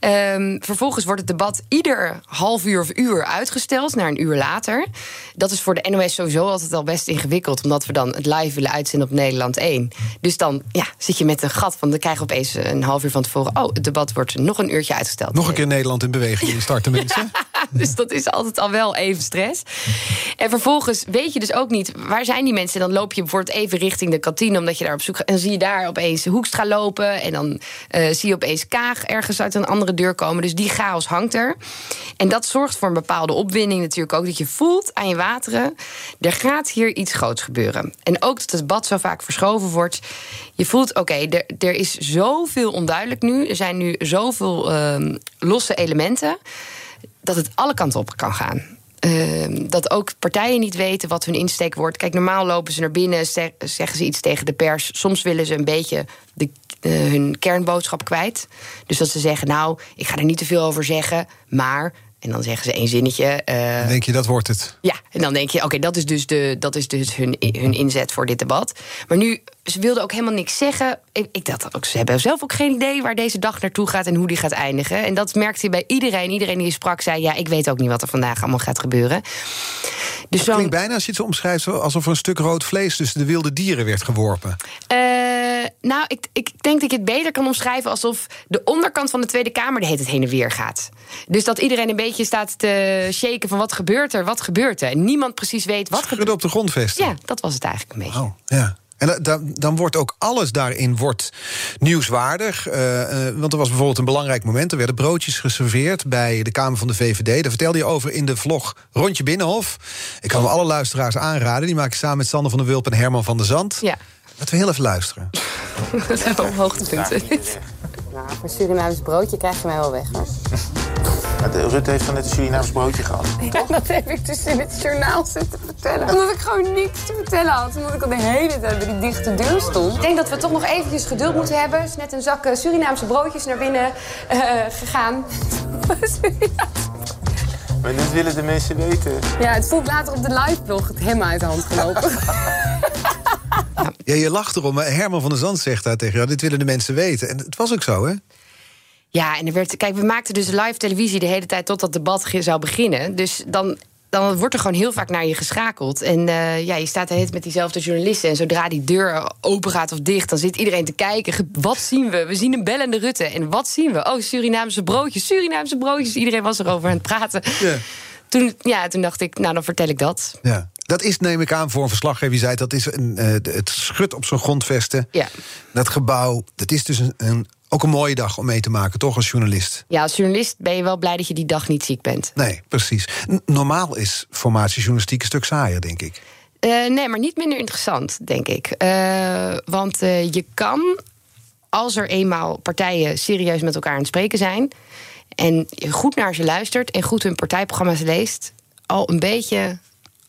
Um, vervolgens wordt het debat ieder half uur of uur uitgesteld naar een uur later. Dat is voor de NOS sowieso altijd al best ingewikkeld, omdat we dan het live willen uitzenden op Nederland 1. Dus dan ja, zit je met een gat van, dan krijg je opeens een half uur van tevoren. Oh, het debat wordt nog een uurtje uitgesteld. Nog een keer Nederland in beweging starten mensen. [laughs] [laughs] Dus dat is altijd al wel even stress. En vervolgens weet je dus ook niet waar zijn die mensen. En dan loop je bijvoorbeeld even richting de kantine omdat je daar op zoek gaat. En dan zie je daar opeens Hoekstra lopen. En dan uh, zie je opeens Kaag ergens uit een andere deur komen. Dus die chaos hangt er. En dat zorgt voor een bepaalde opwinding natuurlijk ook. Dat je voelt aan je wateren. Er gaat hier iets groots gebeuren. En ook dat het debat zo vaak verschoven wordt. Je voelt, oké, er, er is zoveel onduidelijk nu. Er zijn nu zoveel uh, losse elementen dat het alle kanten op kan gaan. Uh, dat ook partijen niet weten wat hun insteek wordt. Kijk, normaal lopen ze naar binnen, zeggen ze iets tegen de pers. Soms willen ze een beetje de, uh, hun kernboodschap kwijt. Dus dat ze zeggen, nou, ik ga er niet te veel over zeggen, maar en dan zeggen ze één zinnetje. Uh, dan denk je, dat wordt het. Ja, en dan denk je, oké, okay, dat is dus, de, dat is dus hun, hun inzet voor dit debat. Maar nu, ze wilden ook helemaal niks zeggen. Ik, ik dacht ook, ze hebben zelf ook geen idee waar deze dag naartoe gaat en hoe die gaat eindigen. En dat merkte je bij iedereen. Iedereen die je sprak zei, ja, ik weet ook niet wat er vandaag allemaal gaat gebeuren. Dus het klinkt bijna, als je het zo omschrijft, alsof er een stuk rood vlees tussen de wilde dieren werd geworpen. Uh, nou, ik, ik denk dat ik het beter kan omschrijven alsof de onderkant van de Tweede Kamer de hele tijd heen en weer gaat. Dus dat iedereen een beetje staat te shaken van wat gebeurt er, wat gebeurt er. En niemand precies weet wat gebeurt. op de grondvesten. Ja, dat was het eigenlijk een beetje. Oh, ja. En dan, dan wordt ook alles daarin wordt nieuwswaardig. Uh, uh, want er was bijvoorbeeld een belangrijk moment. Er werden broodjes geserveerd bij de Kamer van de VVD. Daar vertelde je over in de vlog Rondje Binnenhof. Ik kan me alle luisteraars aanraden. Die maak ik samen met Sander van der Wulp en Herman van der Zand. Ja. Laten we heel even luisteren. dat zijn wel hoogtepunten. Nou, voor Surinaams broodje krijg je mij wel weg, hoor. Rutte heeft van net een Surinaams broodje gehad. Ja, dat heb ik dus in het journaal zitten vertellen. Omdat ik gewoon niks te vertellen had. Omdat ik al de hele tijd bij die dichte deur stond. Ik denk dat we toch nog eventjes geduld moeten hebben. Er is net een zak Surinaamse broodjes naar binnen uh, gegaan. [laughs] maar dit willen de mensen weten. Ja, het voelt later op de live-blog het helemaal uit de hand gelopen. [laughs] Ja, je lacht erom. Maar Herman van der Zand zegt daar tegen jou... dit willen de mensen weten. En het was ook zo, hè? Ja, en er werd, kijk, we maakten dus live televisie de hele tijd... tot dat debat zou beginnen. Dus dan, dan wordt er gewoon heel vaak naar je geschakeld. En uh, ja, je staat de met diezelfde journalisten. En zodra die deur open gaat of dicht, dan zit iedereen te kijken. Wat zien we? We zien een bellende Rutte. En wat zien we? Oh, Surinaamse broodjes, Surinaamse broodjes. Iedereen was erover aan het praten. Ja. Toen, ja, toen dacht ik, nou, dan vertel ik dat. Ja. Dat is, neem ik aan, voor een verslaggever. Je zei dat is een, uh, het schut op zo'n grondvesten. Ja. Dat gebouw, dat is dus een, een Ook een mooie dag om mee te maken, toch, als journalist? Ja, als journalist ben je wel blij dat je die dag niet ziek bent. Nee, precies. N- normaal is formatiejournalistiek een stuk saaier, denk ik. Eh, nee, maar niet minder interessant, denk ik. Eh, want eh, je kan, als er eenmaal partijen serieus met elkaar aan het spreken zijn... en je goed naar ze luistert en goed hun partijprogramma's leest... al een beetje,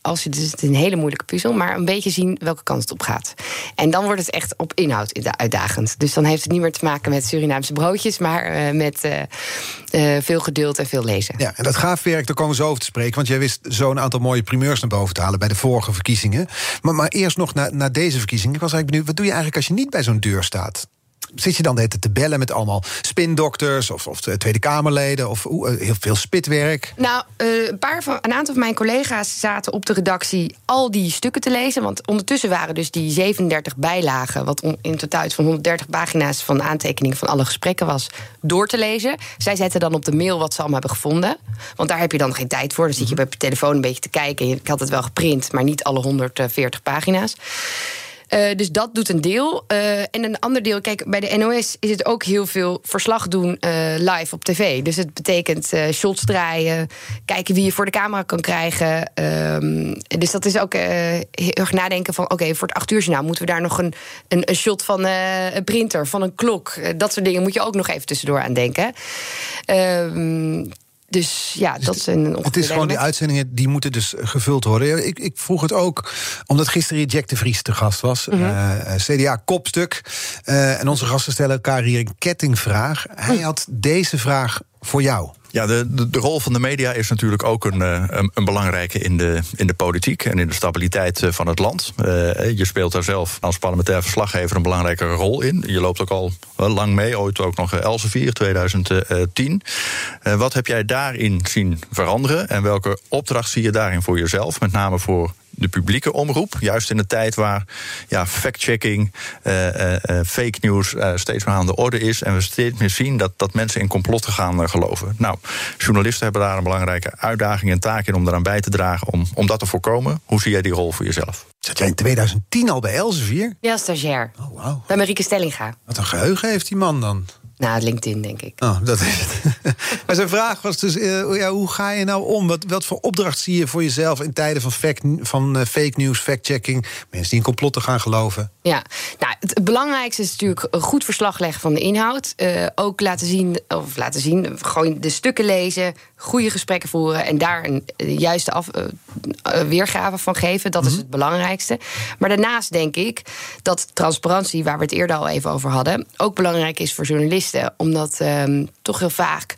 als je, dus het een hele moeilijke puzzel... maar een beetje zien welke kant het op gaat. En dan wordt het echt op inhoud uitdagend. Dus dan heeft het niet meer te maken met Surinaamse broodjes... maar eh, met eh, eh, veel geduld en veel lezen. Ja, en dat gaafwerk, daar komen we zo over te spreken. Want jij wist zo'n aantal mooie primeurs naar boven te halen bij de vorige verkiezingen. Maar, maar eerst nog naar, naar deze verkiezingen. Ik was eigenlijk benieuwd, wat doe je eigenlijk als je niet bij zo'n deur staat? Zit je dan de te bellen met allemaal spindokters of, of Tweede Kamerleden of oeh, eh, heel veel spitwerk? Nou, eh, een, paar van, een aantal van mijn collega's zaten op de redactie al die stukken te lezen. Want ondertussen waren dus die 37 bijlagen, wat in totaal iets van 130 pagina's van aantekeningen van alle gesprekken was, door te lezen. Zij zetten dan op de mail wat ze allemaal hebben gevonden. Want daar heb je dan geen tijd voor. Dan zit je bij je telefoon een beetje te kijken. Ik had het wel geprint, maar niet alle 140 pagina's. Eh, dus dat doet een deel. Eh, en een ander deel, kijk, bij de NOS is het ook heel veel verslag doen eh, live op tv. Dus het betekent shots draaien, kijken wie je voor de camera kan krijgen. Ehm, dus dat is ook heel erg nadenken van, oké, voor het acht uur journaal moeten we daar nog een, een, een shot van een printer, van een klok. Dat soort dingen moet je ook nog even tussendoor aan denken. Dus ja, dat is een Het is gewoon die uitzendingen die moeten dus gevuld worden. Ik, ik vroeg het ook omdat gisteren Jack de Vries te gast was. Mhm. eh, CDA kopstuk. Eh, en onze gasten stellen elkaar hier een kettingvraag. Hij Hm. had deze vraag voor jou. Ja, de, de, rol van de media is natuurlijk ook een, eh, een, een belangrijke in de, in de politiek en in de stabiliteit eh, van het land. Eh, je speelt daar zelf als parlementair verslaggever een belangrijke rol in. Je loopt ook al lang mee, ooit ook nog Elsevier 2010. Eh, wat heb jij daarin zien veranderen en welke opdracht zie je daarin voor jezelf? Met name voor de publieke omroep. Juist in een tijd waar ja, fact-checking, eh, eh, eh, fake news eh, steeds meer aan de orde is. En we steeds meer zien dat, dat mensen in complotten gaan geloven. Nou, journalisten hebben daar een belangrijke uitdaging en taak in om eraan bij te dragen om, om dat te voorkomen. Hoe zie jij die rol voor jezelf? Zat jij in 2010 al bij Elsevier? Ja, stagiair. Oh, wauw. Bij Marieke Stellinga. Wat een geheugen heeft die man dan. Nou, LinkedIn, denk ik. Oh, dat is het. [laughs] maar zijn vraag was dus: eh, ja, hoe ga je nou om? Wat, wat voor opdracht zie je voor jezelf in tijden van, fact, van eh, fake news, fact-checking? Mensen die in complotten gaan geloven. Ja, nou, het, belangrijkste is natuurlijk een goed verslag leggen van de inhoud. Eh, ook laten zien, of laten zien, gewoon de stukken lezen, goede gesprekken voeren en daar een juiste af, weergave van geven. Dat is het belangrijkste. Maar daarnaast denk ik dat transparantie, waar we het eerder al even over hadden, ook belangrijk is voor journalisten. Omdat ehm, toch heel vaak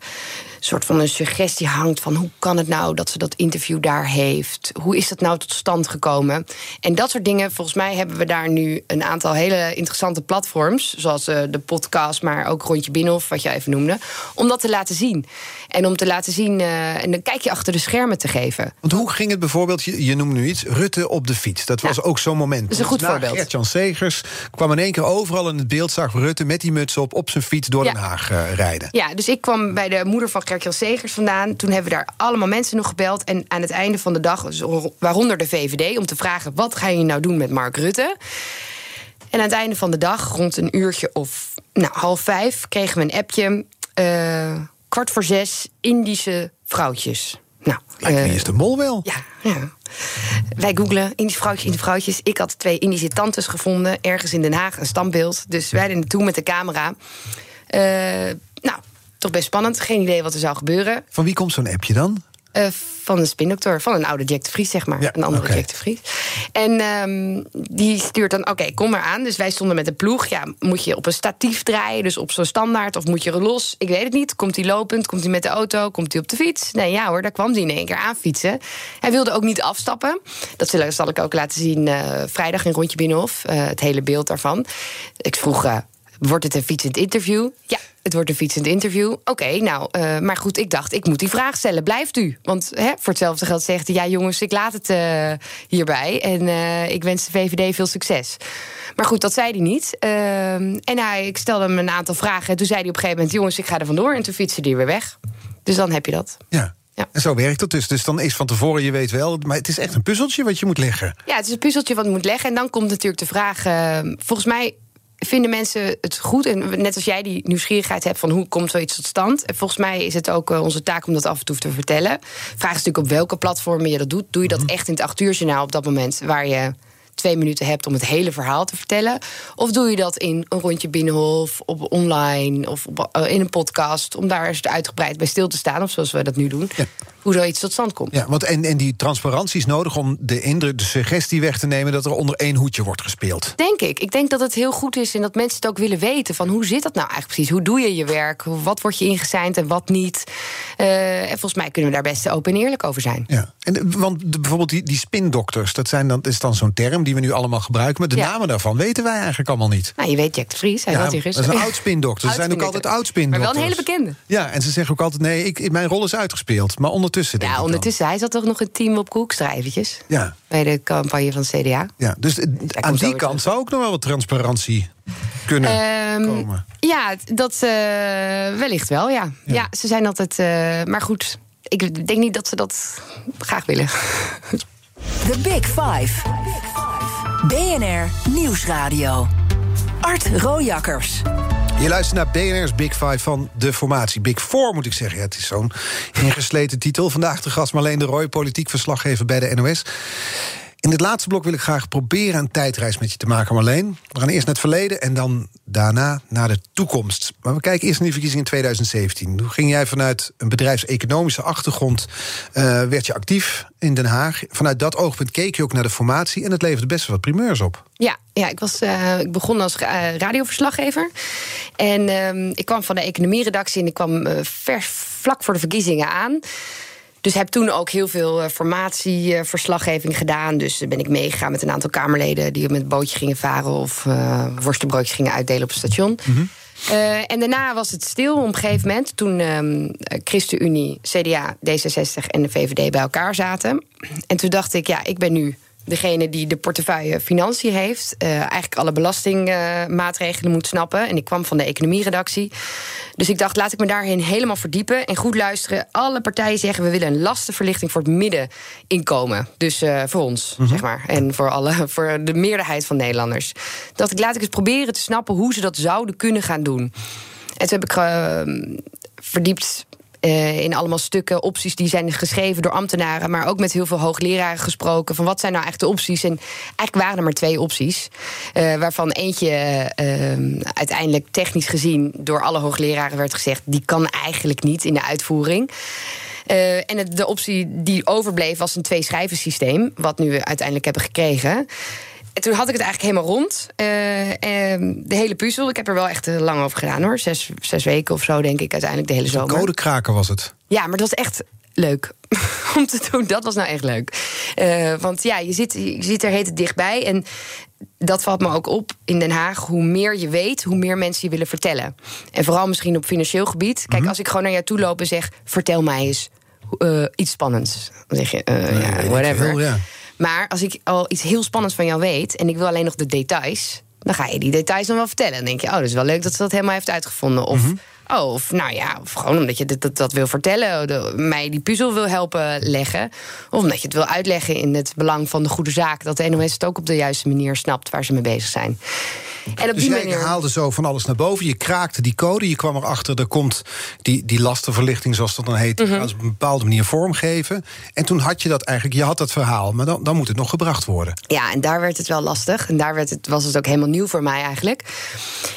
soort van een suggestie hangt van hoe kan het nou dat ze dat interview daar heeft? Hoe is dat nou tot stand gekomen? En dat soort dingen, volgens mij hebben we daar nu een aantal hele interessante platforms, zoals eh, de podcast, maar ook Rondje Binnenhof, wat je even noemde, om dat te laten zien. En om te laten zien eh, en een kijkje achter de schermen te geven. Want hoe ging het bijvoorbeeld, je, je noemde nu iets, Rutte op de fiets. Dat was Ja. ook zo'n moment. Dat is een goed Na voorbeeld. Gert-Jan Segers kwam in één keer overal in het beeld, zag Rutte met die muts op, op zijn fiets door Ja. Den Haag eh, rijden. Ja, dus ik kwam bij de moeder van Gert-Jan Segers vandaan. Toen hebben we daar allemaal mensen nog gebeld. En aan het einde van de dag, dus waaronder de VVD... om te vragen, wat ga je nou doen met Mark Rutte? En aan het einde van de dag, rond een uurtje of nou, half vijf... kregen we een appje, eh, kwart voor zes, Indische vrouwtjes. Nou, Lijkt wie is de mol wel? ja, ja. Wij googlen Indische vrouwtjes, Indische vrouwtjes. Ik had twee Indische tantes gevonden, ergens in Den Haag, een standbeeld. Dus wij er naartoe met de camera. Eh, nou, toch best spannend. Geen idee wat er zou gebeuren. Van wie komt zo'n appje dan? Eh, van een spindokter, van een oude Jack de Vries, zeg maar. Ja, een andere oké. Jack de Vries. En ehm, die stuurt dan, oké, kom maar aan. Dus wij stonden met de ploeg. Ja, moet je op een statief draaien, dus op zo'n standaard... of moet je er los? Ik weet het niet. Komt hij lopend? Komt hij met de auto? Komt hij op de fiets? Nee, ja hoor, daar kwam hij in één keer aan fietsen. Hij wilde ook niet afstappen. Dat zal, zal ik ook laten zien eh, vrijdag in Rondje Binnenhof. eh, het hele beeld daarvan. Ik vroeg, wordt het een fietsend interview? Ja, het wordt een fietsend interview. Oké, nou, eh, maar goed, ik dacht, ik moet die vraag stellen. Blijft u? Want hè, voor hetzelfde geld zegt hij... ja jongens, ik laat het eh, hierbij. En eh, ik wens de VVD veel succes. Maar goed, dat zei hij niet. Ehm, en hij, ik stelde hem een aantal vragen. En toen zei hij op een gegeven moment... jongens, ik ga er vandoor. En toen fietste hij weer weg. Dus dan heb je dat. Ja. Ja. En zo werkt het dus. Dus dan is van tevoren, je weet wel... maar het is echt een puzzeltje wat je moet leggen. Ja, het is een puzzeltje wat moet leggen. En dan komt natuurlijk de vraag... eh, volgens mij vinden mensen het goed. En net als jij die nieuwsgierigheid hebt van hoe komt zoiets tot stand. En volgens mij is het ook eh, onze taak om dat af en toe te vertellen. Vraag is natuurlijk op welke platformen je dat doet. Doe je dat echt in het acht uur journaal op dat moment waar je twee minuten hebt om het hele verhaal te vertellen? Of doe je dat in een rondje binnenhof, op online of op, eh, in een podcast, om daar eens uitgebreid bij stil te staan, of zoals we dat nu doen? Hoe zoiets tot stand komt. Ja, want en, en die transparantie is nodig om de indruk, de suggestie weg te nemen dat er onder één hoedje wordt gespeeld. Denk ik. Ik denk dat het heel goed is en dat mensen het ook willen weten. Van hoe zit dat nou eigenlijk precies? Hoe doe je je werk? Wat wordt je ingezeind en wat niet? Uh, en volgens mij kunnen we daar best open en eerlijk over zijn. Ja, en, want de, bijvoorbeeld die, die spindokters, dat, zijn dan, is dan zo'n term die we nu allemaal gebruiken. Maar de Ja. namen daarvan weten wij eigenlijk allemaal niet. Nou, je weet Jack de Vries, hij Ja, hier dat is gisteren. een oud-spindokter. Ze zijn ook altijd Maar oud-spindokters. wel een hele bekende. Ja, en ze zeggen ook altijd: nee, ik, mijn rol is uitgespeeld. Maar ondertussen. Denk Ja, ik dan. ondertussen, hij zat toch nog een team op Koekstra eventjes? Ja, Bij de campagne van het CDA. ja. dus aan die kant zou ook nog wel wat transparantie kunnen Ehm, komen. ja, dat eh, wellicht wel, ja. ja. ze zijn altijd... eh, maar goed, ik denk niet dat ze dat graag willen. The Big Five. BNR Nieuwsradio. Art Rojakkers. Je luistert naar BNR's Big Five van de formatie. Big Four moet ik zeggen. Ja, het is zo'n ingesleten titel. Vandaag de gast Marleen de Roy, politiek verslaggever bij de NOS. In het laatste blok wil ik graag proberen een tijdreis met je te maken, Marleen. We gaan eerst naar het verleden en dan daarna naar de toekomst. Maar we kijken eerst naar die verkiezingen in 2017. Toen ging jij vanuit een bedrijfseconomische achtergrond... eh, werd je actief in Den Haag. Vanuit dat oogpunt keek je ook naar de formatie... en het leverde best wel wat primeurs op. Ja, ja ik, was, eh, ik begon als eh, radioverslaggever. En ehm, ik kwam van de economieredactie en ik kwam vers vlak voor de verkiezingen aan. Dus heb toen ook heel veel eh, formatieverslaggeving gedaan. Dus eh, ben ik meegegaan met een aantal Kamerleden die met een bootje gingen varen of eh worstenbroodjes gingen uitdelen op het station. Eh, en daarna was het stil op een gegeven moment. Toen ehm, ChristenUnie, CDA, D66 en de VVD bij elkaar zaten. En toen dacht ik, ja, ik ben nu degene die de portefeuille financiën heeft. eh, eigenlijk alle belastingmaatregelen moet snappen. En ik kwam van de economieredactie. Dus ik dacht, laat ik me daarin helemaal verdiepen. En goed luisteren. Alle partijen zeggen, we willen een lastenverlichting voor het middeninkomen. Dus eh, voor ons, zeg maar. En voor, alle, voor de meerderheid van Nederlanders. Dacht ik, laat ik eens proberen te snappen hoe ze dat zouden kunnen gaan doen. En toen heb ik eh, verdiept eh, in allemaal stukken, opties die zijn geschreven door ambtenaren, maar ook met heel veel hoogleraren gesproken. Van wat zijn nou eigenlijk de opties? En eigenlijk waren er maar twee opties. eh, waarvan eentje eh, uiteindelijk technisch gezien door alle hoogleraren werd gezegd: die kan eigenlijk niet in de uitvoering. Eh, en de optie die overbleef was een twee-schrijven-systeem, wat nu we uiteindelijk hebben gekregen. En toen had ik het eigenlijk helemaal rond. Eh, ehm, de hele puzzel. Ik heb er wel echt eh, lang over gedaan hoor. Zes, zes weken of zo, denk ik, uiteindelijk de hele zomer. Codekraker was het. Ja, maar dat was echt leuk [laughs] om te doen. Dat was nou echt leuk. Eh, want ja, je zit, je zit er heet het dichtbij. En dat valt me ook op in Den Haag. Hoe meer je weet, hoe meer mensen je willen vertellen. En vooral misschien op financieel gebied. Kijk, als ik gewoon naar jou toe loop en zeg... vertel mij eens iets spannends. Dan zeg je, ja, whatever. veel, ja. Maar als ik al iets heel spannends van jou weet... en ik wil alleen nog de details... dan ga je die details dan wel vertellen. Dan denk je, oh, dat is wel leuk dat ze dat helemaal heeft uitgevonden. Of, oh, of nou ja, of gewoon omdat je dat, dat, dat wil vertellen... de- mij die puzzel wil helpen leggen. Of omdat je het wil uitleggen in het belang van de goede zaak... dat de NOS het ook op de juiste manier snapt waar ze mee bezig zijn. En op Dus die jij manier... haalde zo van alles naar boven. Je kraakte die code. Je kwam erachter, er komt die, die lastenverlichting, zoals dat dan heet. gaan ze op een bepaalde manier vormgeven. En toen had je dat eigenlijk, je had dat verhaal. Maar dan, dan moet het nog gebracht worden. Ja, en daar werd het wel lastig. En daar werd het, was het ook helemaal nieuw voor mij eigenlijk.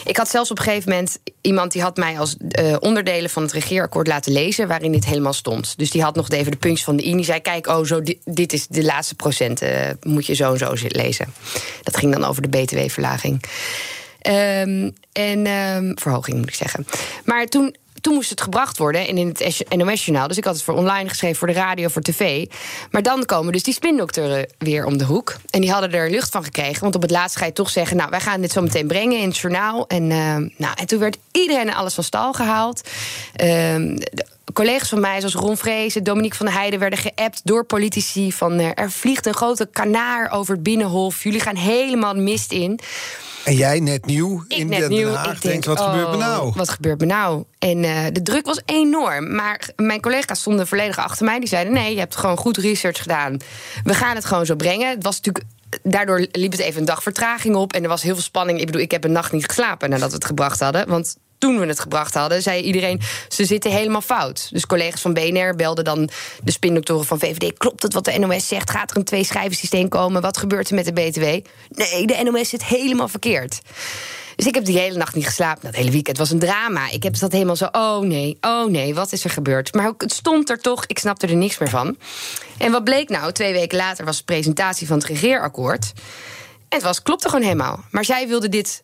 Ik had zelfs op een gegeven moment iemand die had mij als eh, onderdelen van het regeerakkoord laten lezen, waarin dit helemaal stond. Dus die had nog even de puntjes van de I. Die zei: Kijk, oh, zo, dit, is de laatste procenten. eh, moet je zo en zo lezen. Dat ging dan over de BTW-verlaging. Ehm, en ehm, verhoging moet ik zeggen. Maar toen, toen moest het gebracht worden en in het NOS-journaal. Dus ik had het voor online geschreven, voor de radio, voor tv. Maar dan komen dus die spindoktoren weer om de hoek. En die hadden er lucht van gekregen. Want op het laatst ga je toch zeggen... nou, wij gaan dit zo meteen brengen in het journaal. En, ehm, nou, en toen werd iedereen en alles van stal gehaald. Ehm, collega's van mij, zoals Ron Vrezen, Dominique van der Heijden... werden geappt door politici van... eh, er vliegt een grote kanaar over het Binnenhof. Jullie gaan helemaal de mist in. En jij net nieuw Ik in net Den nieuw. Haag ik denkt, denk, wat gebeurt me oh, nou? Wat gebeurt me nou? En eh, de druk was enorm. Maar mijn collega's stonden volledig achter mij. Die zeiden, nee, je hebt gewoon goed research gedaan. We gaan het gewoon zo brengen. Het was natuurlijk daardoor liep het even een dag vertraging op. En er was heel veel spanning. Ik bedoel, ik heb een nacht niet geslapen nadat we het gebracht hadden. Want toen we het gebracht hadden, zei iedereen: ze zitten helemaal fout. Dus collega's van BNR belden dan de spindoktoren van VVD: klopt het wat de NOS zegt? Gaat er een twee-schrijvensysteem komen? Wat gebeurt er met de BTW? Nee, de NOS zit helemaal verkeerd. Dus ik heb die hele nacht niet geslapen. Dat hele weekend was een drama. Ik heb dat helemaal zo, oh nee, oh nee, wat is er gebeurd? Maar het stond er toch, ik snapte er niks meer van. En wat bleek nou? Twee weken later was de presentatie van het regeerakkoord. En het was, klopte gewoon helemaal. Maar zij wilden dit,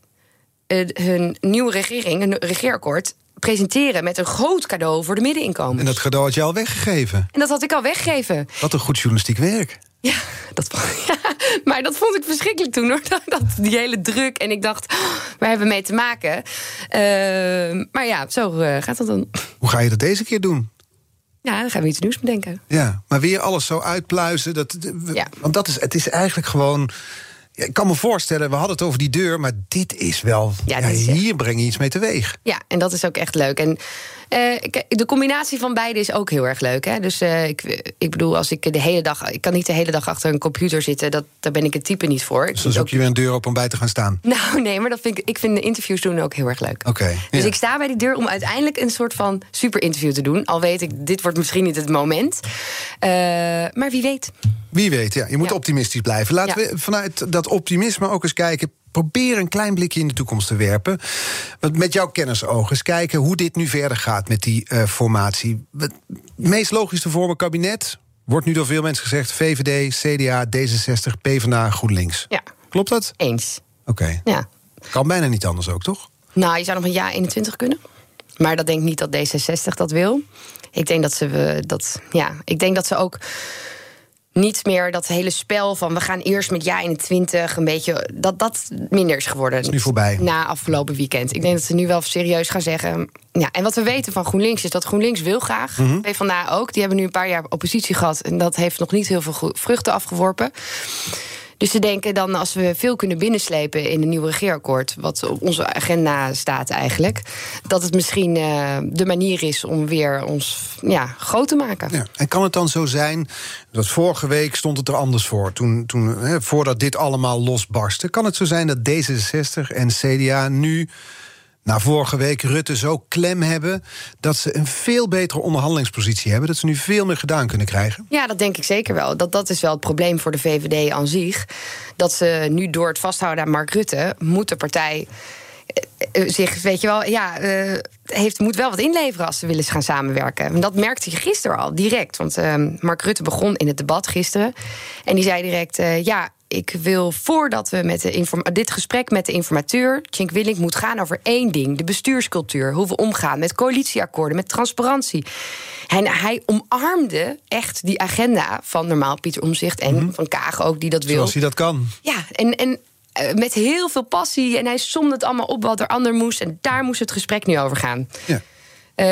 uh, hun nieuwe regering, een regeerakkoord presenteren met een groot cadeau voor de middeninkomens. En dat cadeau had je al weggegeven. En dat had ik al weggegeven. Wat een goed journalistiek werk. Ja, dat, [laughs] ja, maar dat vond ik verschrikkelijk toen hoor. [laughs] Dat, die hele druk. En ik dacht, oh, waar hebben we mee te maken? Uh, maar ja, zo uh, gaat dat dan. Hoe ga je dat deze keer doen? Ja, dan gaan we iets nieuws bedenken. Ja, maar weer alles zo uitpluizen. Dat, ja. Want dat is, het is eigenlijk gewoon ik kan me voorstellen, we hadden het over die deur, maar dit is wel. Ja, hier breng je iets mee teweeg. Ja, en dat is ook echt leuk. En de combinatie van beide is ook heel erg leuk. Hè? Dus uh, ik, ik bedoel, als ik de hele dag. Ik kan niet de hele dag achter een computer zitten. Dat, daar ben ik het type niet voor. Dus dan zoek je weer een deur op om bij te gaan staan. [laughs] Nou, nee, maar dat vind ik, ik vind de interviews doen ook heel erg leuk. Oké. dus ik sta bij die deur om uiteindelijk een soort van super interview te doen. Al weet ik, dit wordt misschien niet het moment. Uh, maar wie weet. Wie weet, ja. Je moet ja. optimistisch blijven. Laten ja. we vanuit dat optimisme ook eens kijken probeer een klein blikje in de toekomst te werpen. Want met jouw kennisogen eens kijken hoe dit nu verder gaat met die uh, formatie. Het meest logisch te vormen kabinet wordt nu door veel mensen gezegd: VVD, CDA, D66, PvdA, GroenLinks. Ja. Klopt dat? Eens. Oké. Okay. Ja. Kan bijna niet anders ook, toch? Nou, je zou nog een jaar 21 kunnen. Maar dat denk ik niet dat D66 dat wil. Ik denk dat ze dat. Ja, ik denk dat ze ook niet meer dat hele spel van we gaan eerst met ja 21 een beetje dat dat minder is geworden. is nu voorbij. Na afgelopen weekend. Ik denk dat ze nu wel serieus gaan zeggen. Ja, en wat we weten van GroenLinks is dat GroenLinks wil graag. Mm -hmm. PvdA ook. Die hebben nu een paar jaar oppositie gehad en dat heeft nog niet heel veel vruchten afgeworpen. Dus ze denken dan als we veel kunnen binnenslepen in een nieuw regeerakkoord, wat op onze agenda staat eigenlijk, dat het misschien uh, de manier is om weer ons ja, groot te maken. Ja. En kan het dan zo zijn dat vorige week stond het er anders voor, toen, toen hè, voordat dit allemaal losbarstte, kan het zo zijn dat D66 en CDA nu na vorige week Rutte zo klem hebben dat ze een veel betere onderhandelingspositie hebben, dat ze nu veel meer gedaan kunnen krijgen? Ja, dat denk ik zeker wel. Dat, dat is wel het probleem voor de VVD aan zich. Dat ze nu door het vasthouden aan Mark Rutte, moet de partij zich, weet je wel, ja, uh, heeft, moet wel wat inleveren als ze willen gaan samenwerken. En dat merkte je gisteren al direct. Want uh, Mark Rutte begon in het debat gisteren. En die zei direct: ja, ik wil voordat we met de dit gesprek met de informateur, Tjink Willink, moet gaan over één ding: de bestuurscultuur. Hoe we omgaan met coalitieakkoorden, met transparantie. En hij omarmde echt die agenda van normaal Pieter Omzicht en mm -hmm. van Kaag ook, die dat wil. Zoals hij dat kan. Ja, en, en met heel veel passie. En hij somde het allemaal op wat er ander moest. En daar moest het gesprek nu over gaan. Ja. Uh,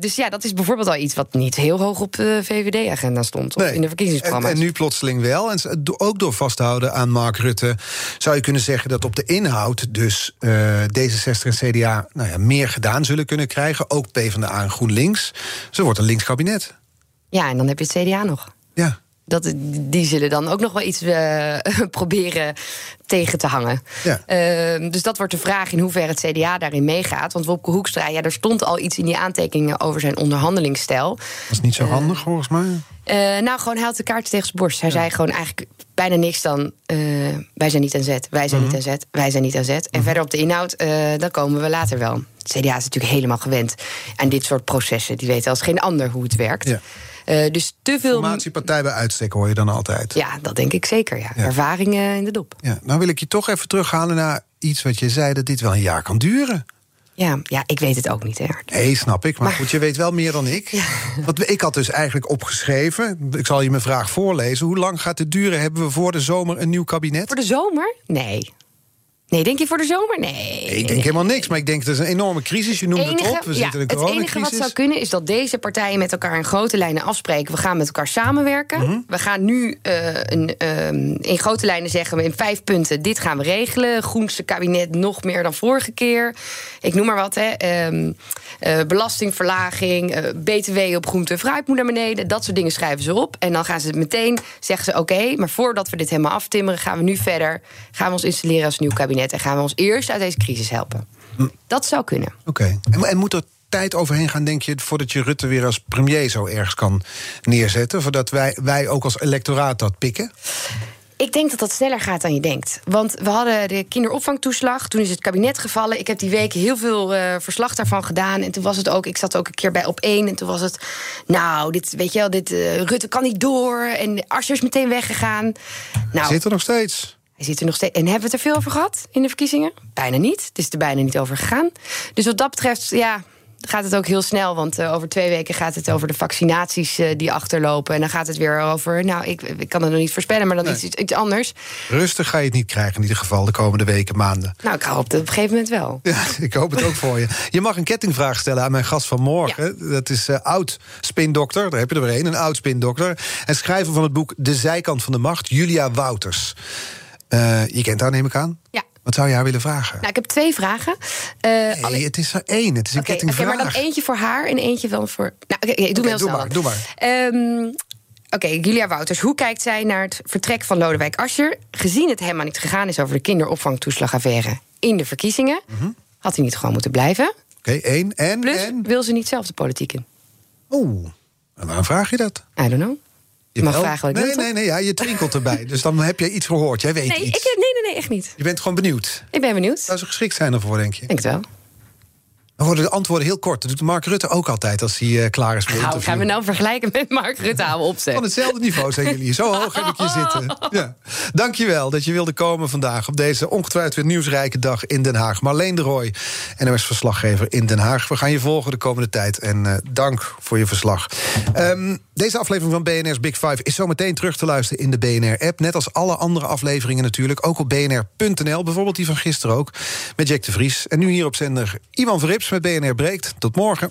dus ja, dat is bijvoorbeeld al iets wat niet heel hoog op de VVD-agenda stond. Nee. Of in de verkiezingsprogramma's. En, en, nu plotseling wel. En ook door vasthouden aan Mark Rutte... zou je kunnen zeggen dat op de inhoud... dus uh, D66 en CDA nou ja, meer gedaan zullen kunnen krijgen. Ook PvdA en GroenLinks. Ze wordt een links kabinet. Ja, en dan heb je het CDA nog. Ja. Dat, die zullen dan ook nog wel iets uh, [laughs] proberen tegen te hangen. Ja. Uh, dus dat wordt de vraag in hoeverre het CDA daarin meegaat. Want Wopke Hoekstra, ja, er stond al iets in die aantekeningen over zijn onderhandelingsstijl. Dat is niet zo handig, volgens mij. Uh, nou, gewoon hij had de kaart tegen zijn borst. Hij ja. zei gewoon eigenlijk bijna niks dan... wij zijn niet aan zet, wij zijn Mhm. niet aan zet, wij zijn niet aan zet. En verder op de inhoud, dan komen we later wel. Het CDA is natuurlijk helemaal gewend aan dit soort processen. Die weten als geen ander hoe het werkt. Ja. Uh, dus te veel. Formatiepartij bij uitstek hoor je dan altijd. Ja, dat denk ik zeker. Ja. Ja. Ervaringen in de dop. Ja, nou wil ik je toch even terughalen naar iets wat je zei... dat dit wel een jaar kan duren. Ja, ja ik weet het ook niet, hè. Nee, snap ik. Maar, Maar- goed, je weet wel meer dan ik. Ja. Want ik had dus eigenlijk opgeschreven... ik zal je mijn vraag voorlezen. Hoe lang gaat het duren? Hebben we voor de zomer een nieuw kabinet? Voor de zomer? Nee. Nee, denk je voor de zomer? Nee. Ik denk helemaal niks, maar ik denk dat is een enorme crisis. Je noemt enige, het op, we ja, zitten in een het enige coronacrisis. wat zou kunnen is dat deze partijen met elkaar in grote lijnen afspreken. We gaan met elkaar samenwerken. Mhm. We gaan nu eh, een, ehm, in grote lijnen zeggen we in vijf punten: dit gaan we regelen. Groenste kabinet nog meer dan vorige keer. Ik noem maar wat. Hè. Ehm, eh, belastingverlaging, eh, BTW op groente en fruit moet naar beneden. Dat soort dingen schrijven ze op. En dan gaan ze meteen zeggen ze: oké, maar voordat we dit helemaal aftimmeren, gaan we nu verder. Gaan we ons installeren als nieuw kabinet en gaan we ons eerst uit deze crisis helpen. Dat zou kunnen. Oké. En, en moet er tijd overheen gaan, denk je, voordat je Rutte weer als premier zo ergens kan neerzetten? Voordat wij, wij ook als electoraat dat pikken? Ik denk dat dat sneller gaat dan je denkt. Want we hadden de kinderopvangtoeslag. Toen is het kabinet gevallen. Ik heb die week heel veel eh, verslag daarvan gedaan. En toen was het ook. Ik zat ook een keer bij op één. En toen was het. Nou, dit, weet je wel, dit, eh, Rutte kan niet door. En Asscher is meteen weggegaan. Nou, Zit er nog steeds? Zit er nog steeds. En hebben we het er veel over gehad in de verkiezingen? Bijna niet. Het is er bijna niet over gegaan. Dus wat dat betreft, ja. Gaat het ook heel snel, want eh, over twee weken gaat het over de vaccinaties eh, die achterlopen. En dan gaat het weer over. Nou, ik, ik kan het nog niet voorspellen, maar dan Nee. is iets, iets anders. Rustig ga je het niet krijgen in ieder geval de komende weken, maanden. Nou, ik hoop dat op een gegeven moment wel. Ja, [laughs] ik hoop het ook voor je. Je mag een kettingvraag stellen aan mijn gast van morgen. Dat is eh, oud-spindokter, daar heb je er weer een, een oud-spindokter. En schrijver van het boek De Zijkant van de Macht, Julia Wouters. Eh, je kent haar, neem ik aan? Ja. Wat zou je haar willen vragen? Nou, ik heb twee vragen. Eh, nee, het is er één. Het is een kettingvraag. maar dan eentje voor haar en eentje dan voor. Nou, oké, oké, doe Oké, me heel doe snel. maar, doe maar. Ehm, Oké, Julia Wouters, hoe kijkt zij naar het vertrek van Lodewijk Asscher... gezien het helemaal niet gegaan is over de kinderopvangtoeslagaffaire in de verkiezingen? Had hij niet gewoon moeten blijven? Oké, één. En, Plus, en? wil ze niet zelf de politiek in? Oeh, en waarom vraag je dat? I don't know. Je mag vragen wat ik nee, nee, nee, ja, je twinkelt erbij. [laughs] dus dan heb je iets gehoord. Jij weet Nee, ik, iets. nee, nee, nee, echt niet. Je bent gewoon benieuwd. Ik ben benieuwd. Zou ze geschikt zijn ervoor, denk je? Ik denk het wel. Dan worden de antwoorden heel kort. Dat doet Mark Rutte ook altijd als hij eh, klaar is met Nou, interview. gaan we nou vergelijken met Mark Rutte? Hou op, zeg. Van hetzelfde niveau zijn jullie. Zo hoog heb ik je [laughs] zitten. Ja. Dankjewel dat je wilde komen vandaag op deze ongetwijfeld weer nieuwsrijke dag in Den Haag. Marleen de Rooij, NOS-verslaggever in Den Haag. We gaan je volgen de komende tijd en eh, dank voor je verslag. Ehm, deze aflevering van BNR's Big Five is zo meteen terug te luisteren in de BNR-app. Net als alle andere afleveringen natuurlijk. Ook op bnr.nl, bijvoorbeeld die van gisteren ook. Met Jack de Vries. En nu hier op zender Ivan Verrips met BNR Breekt. Tot morgen.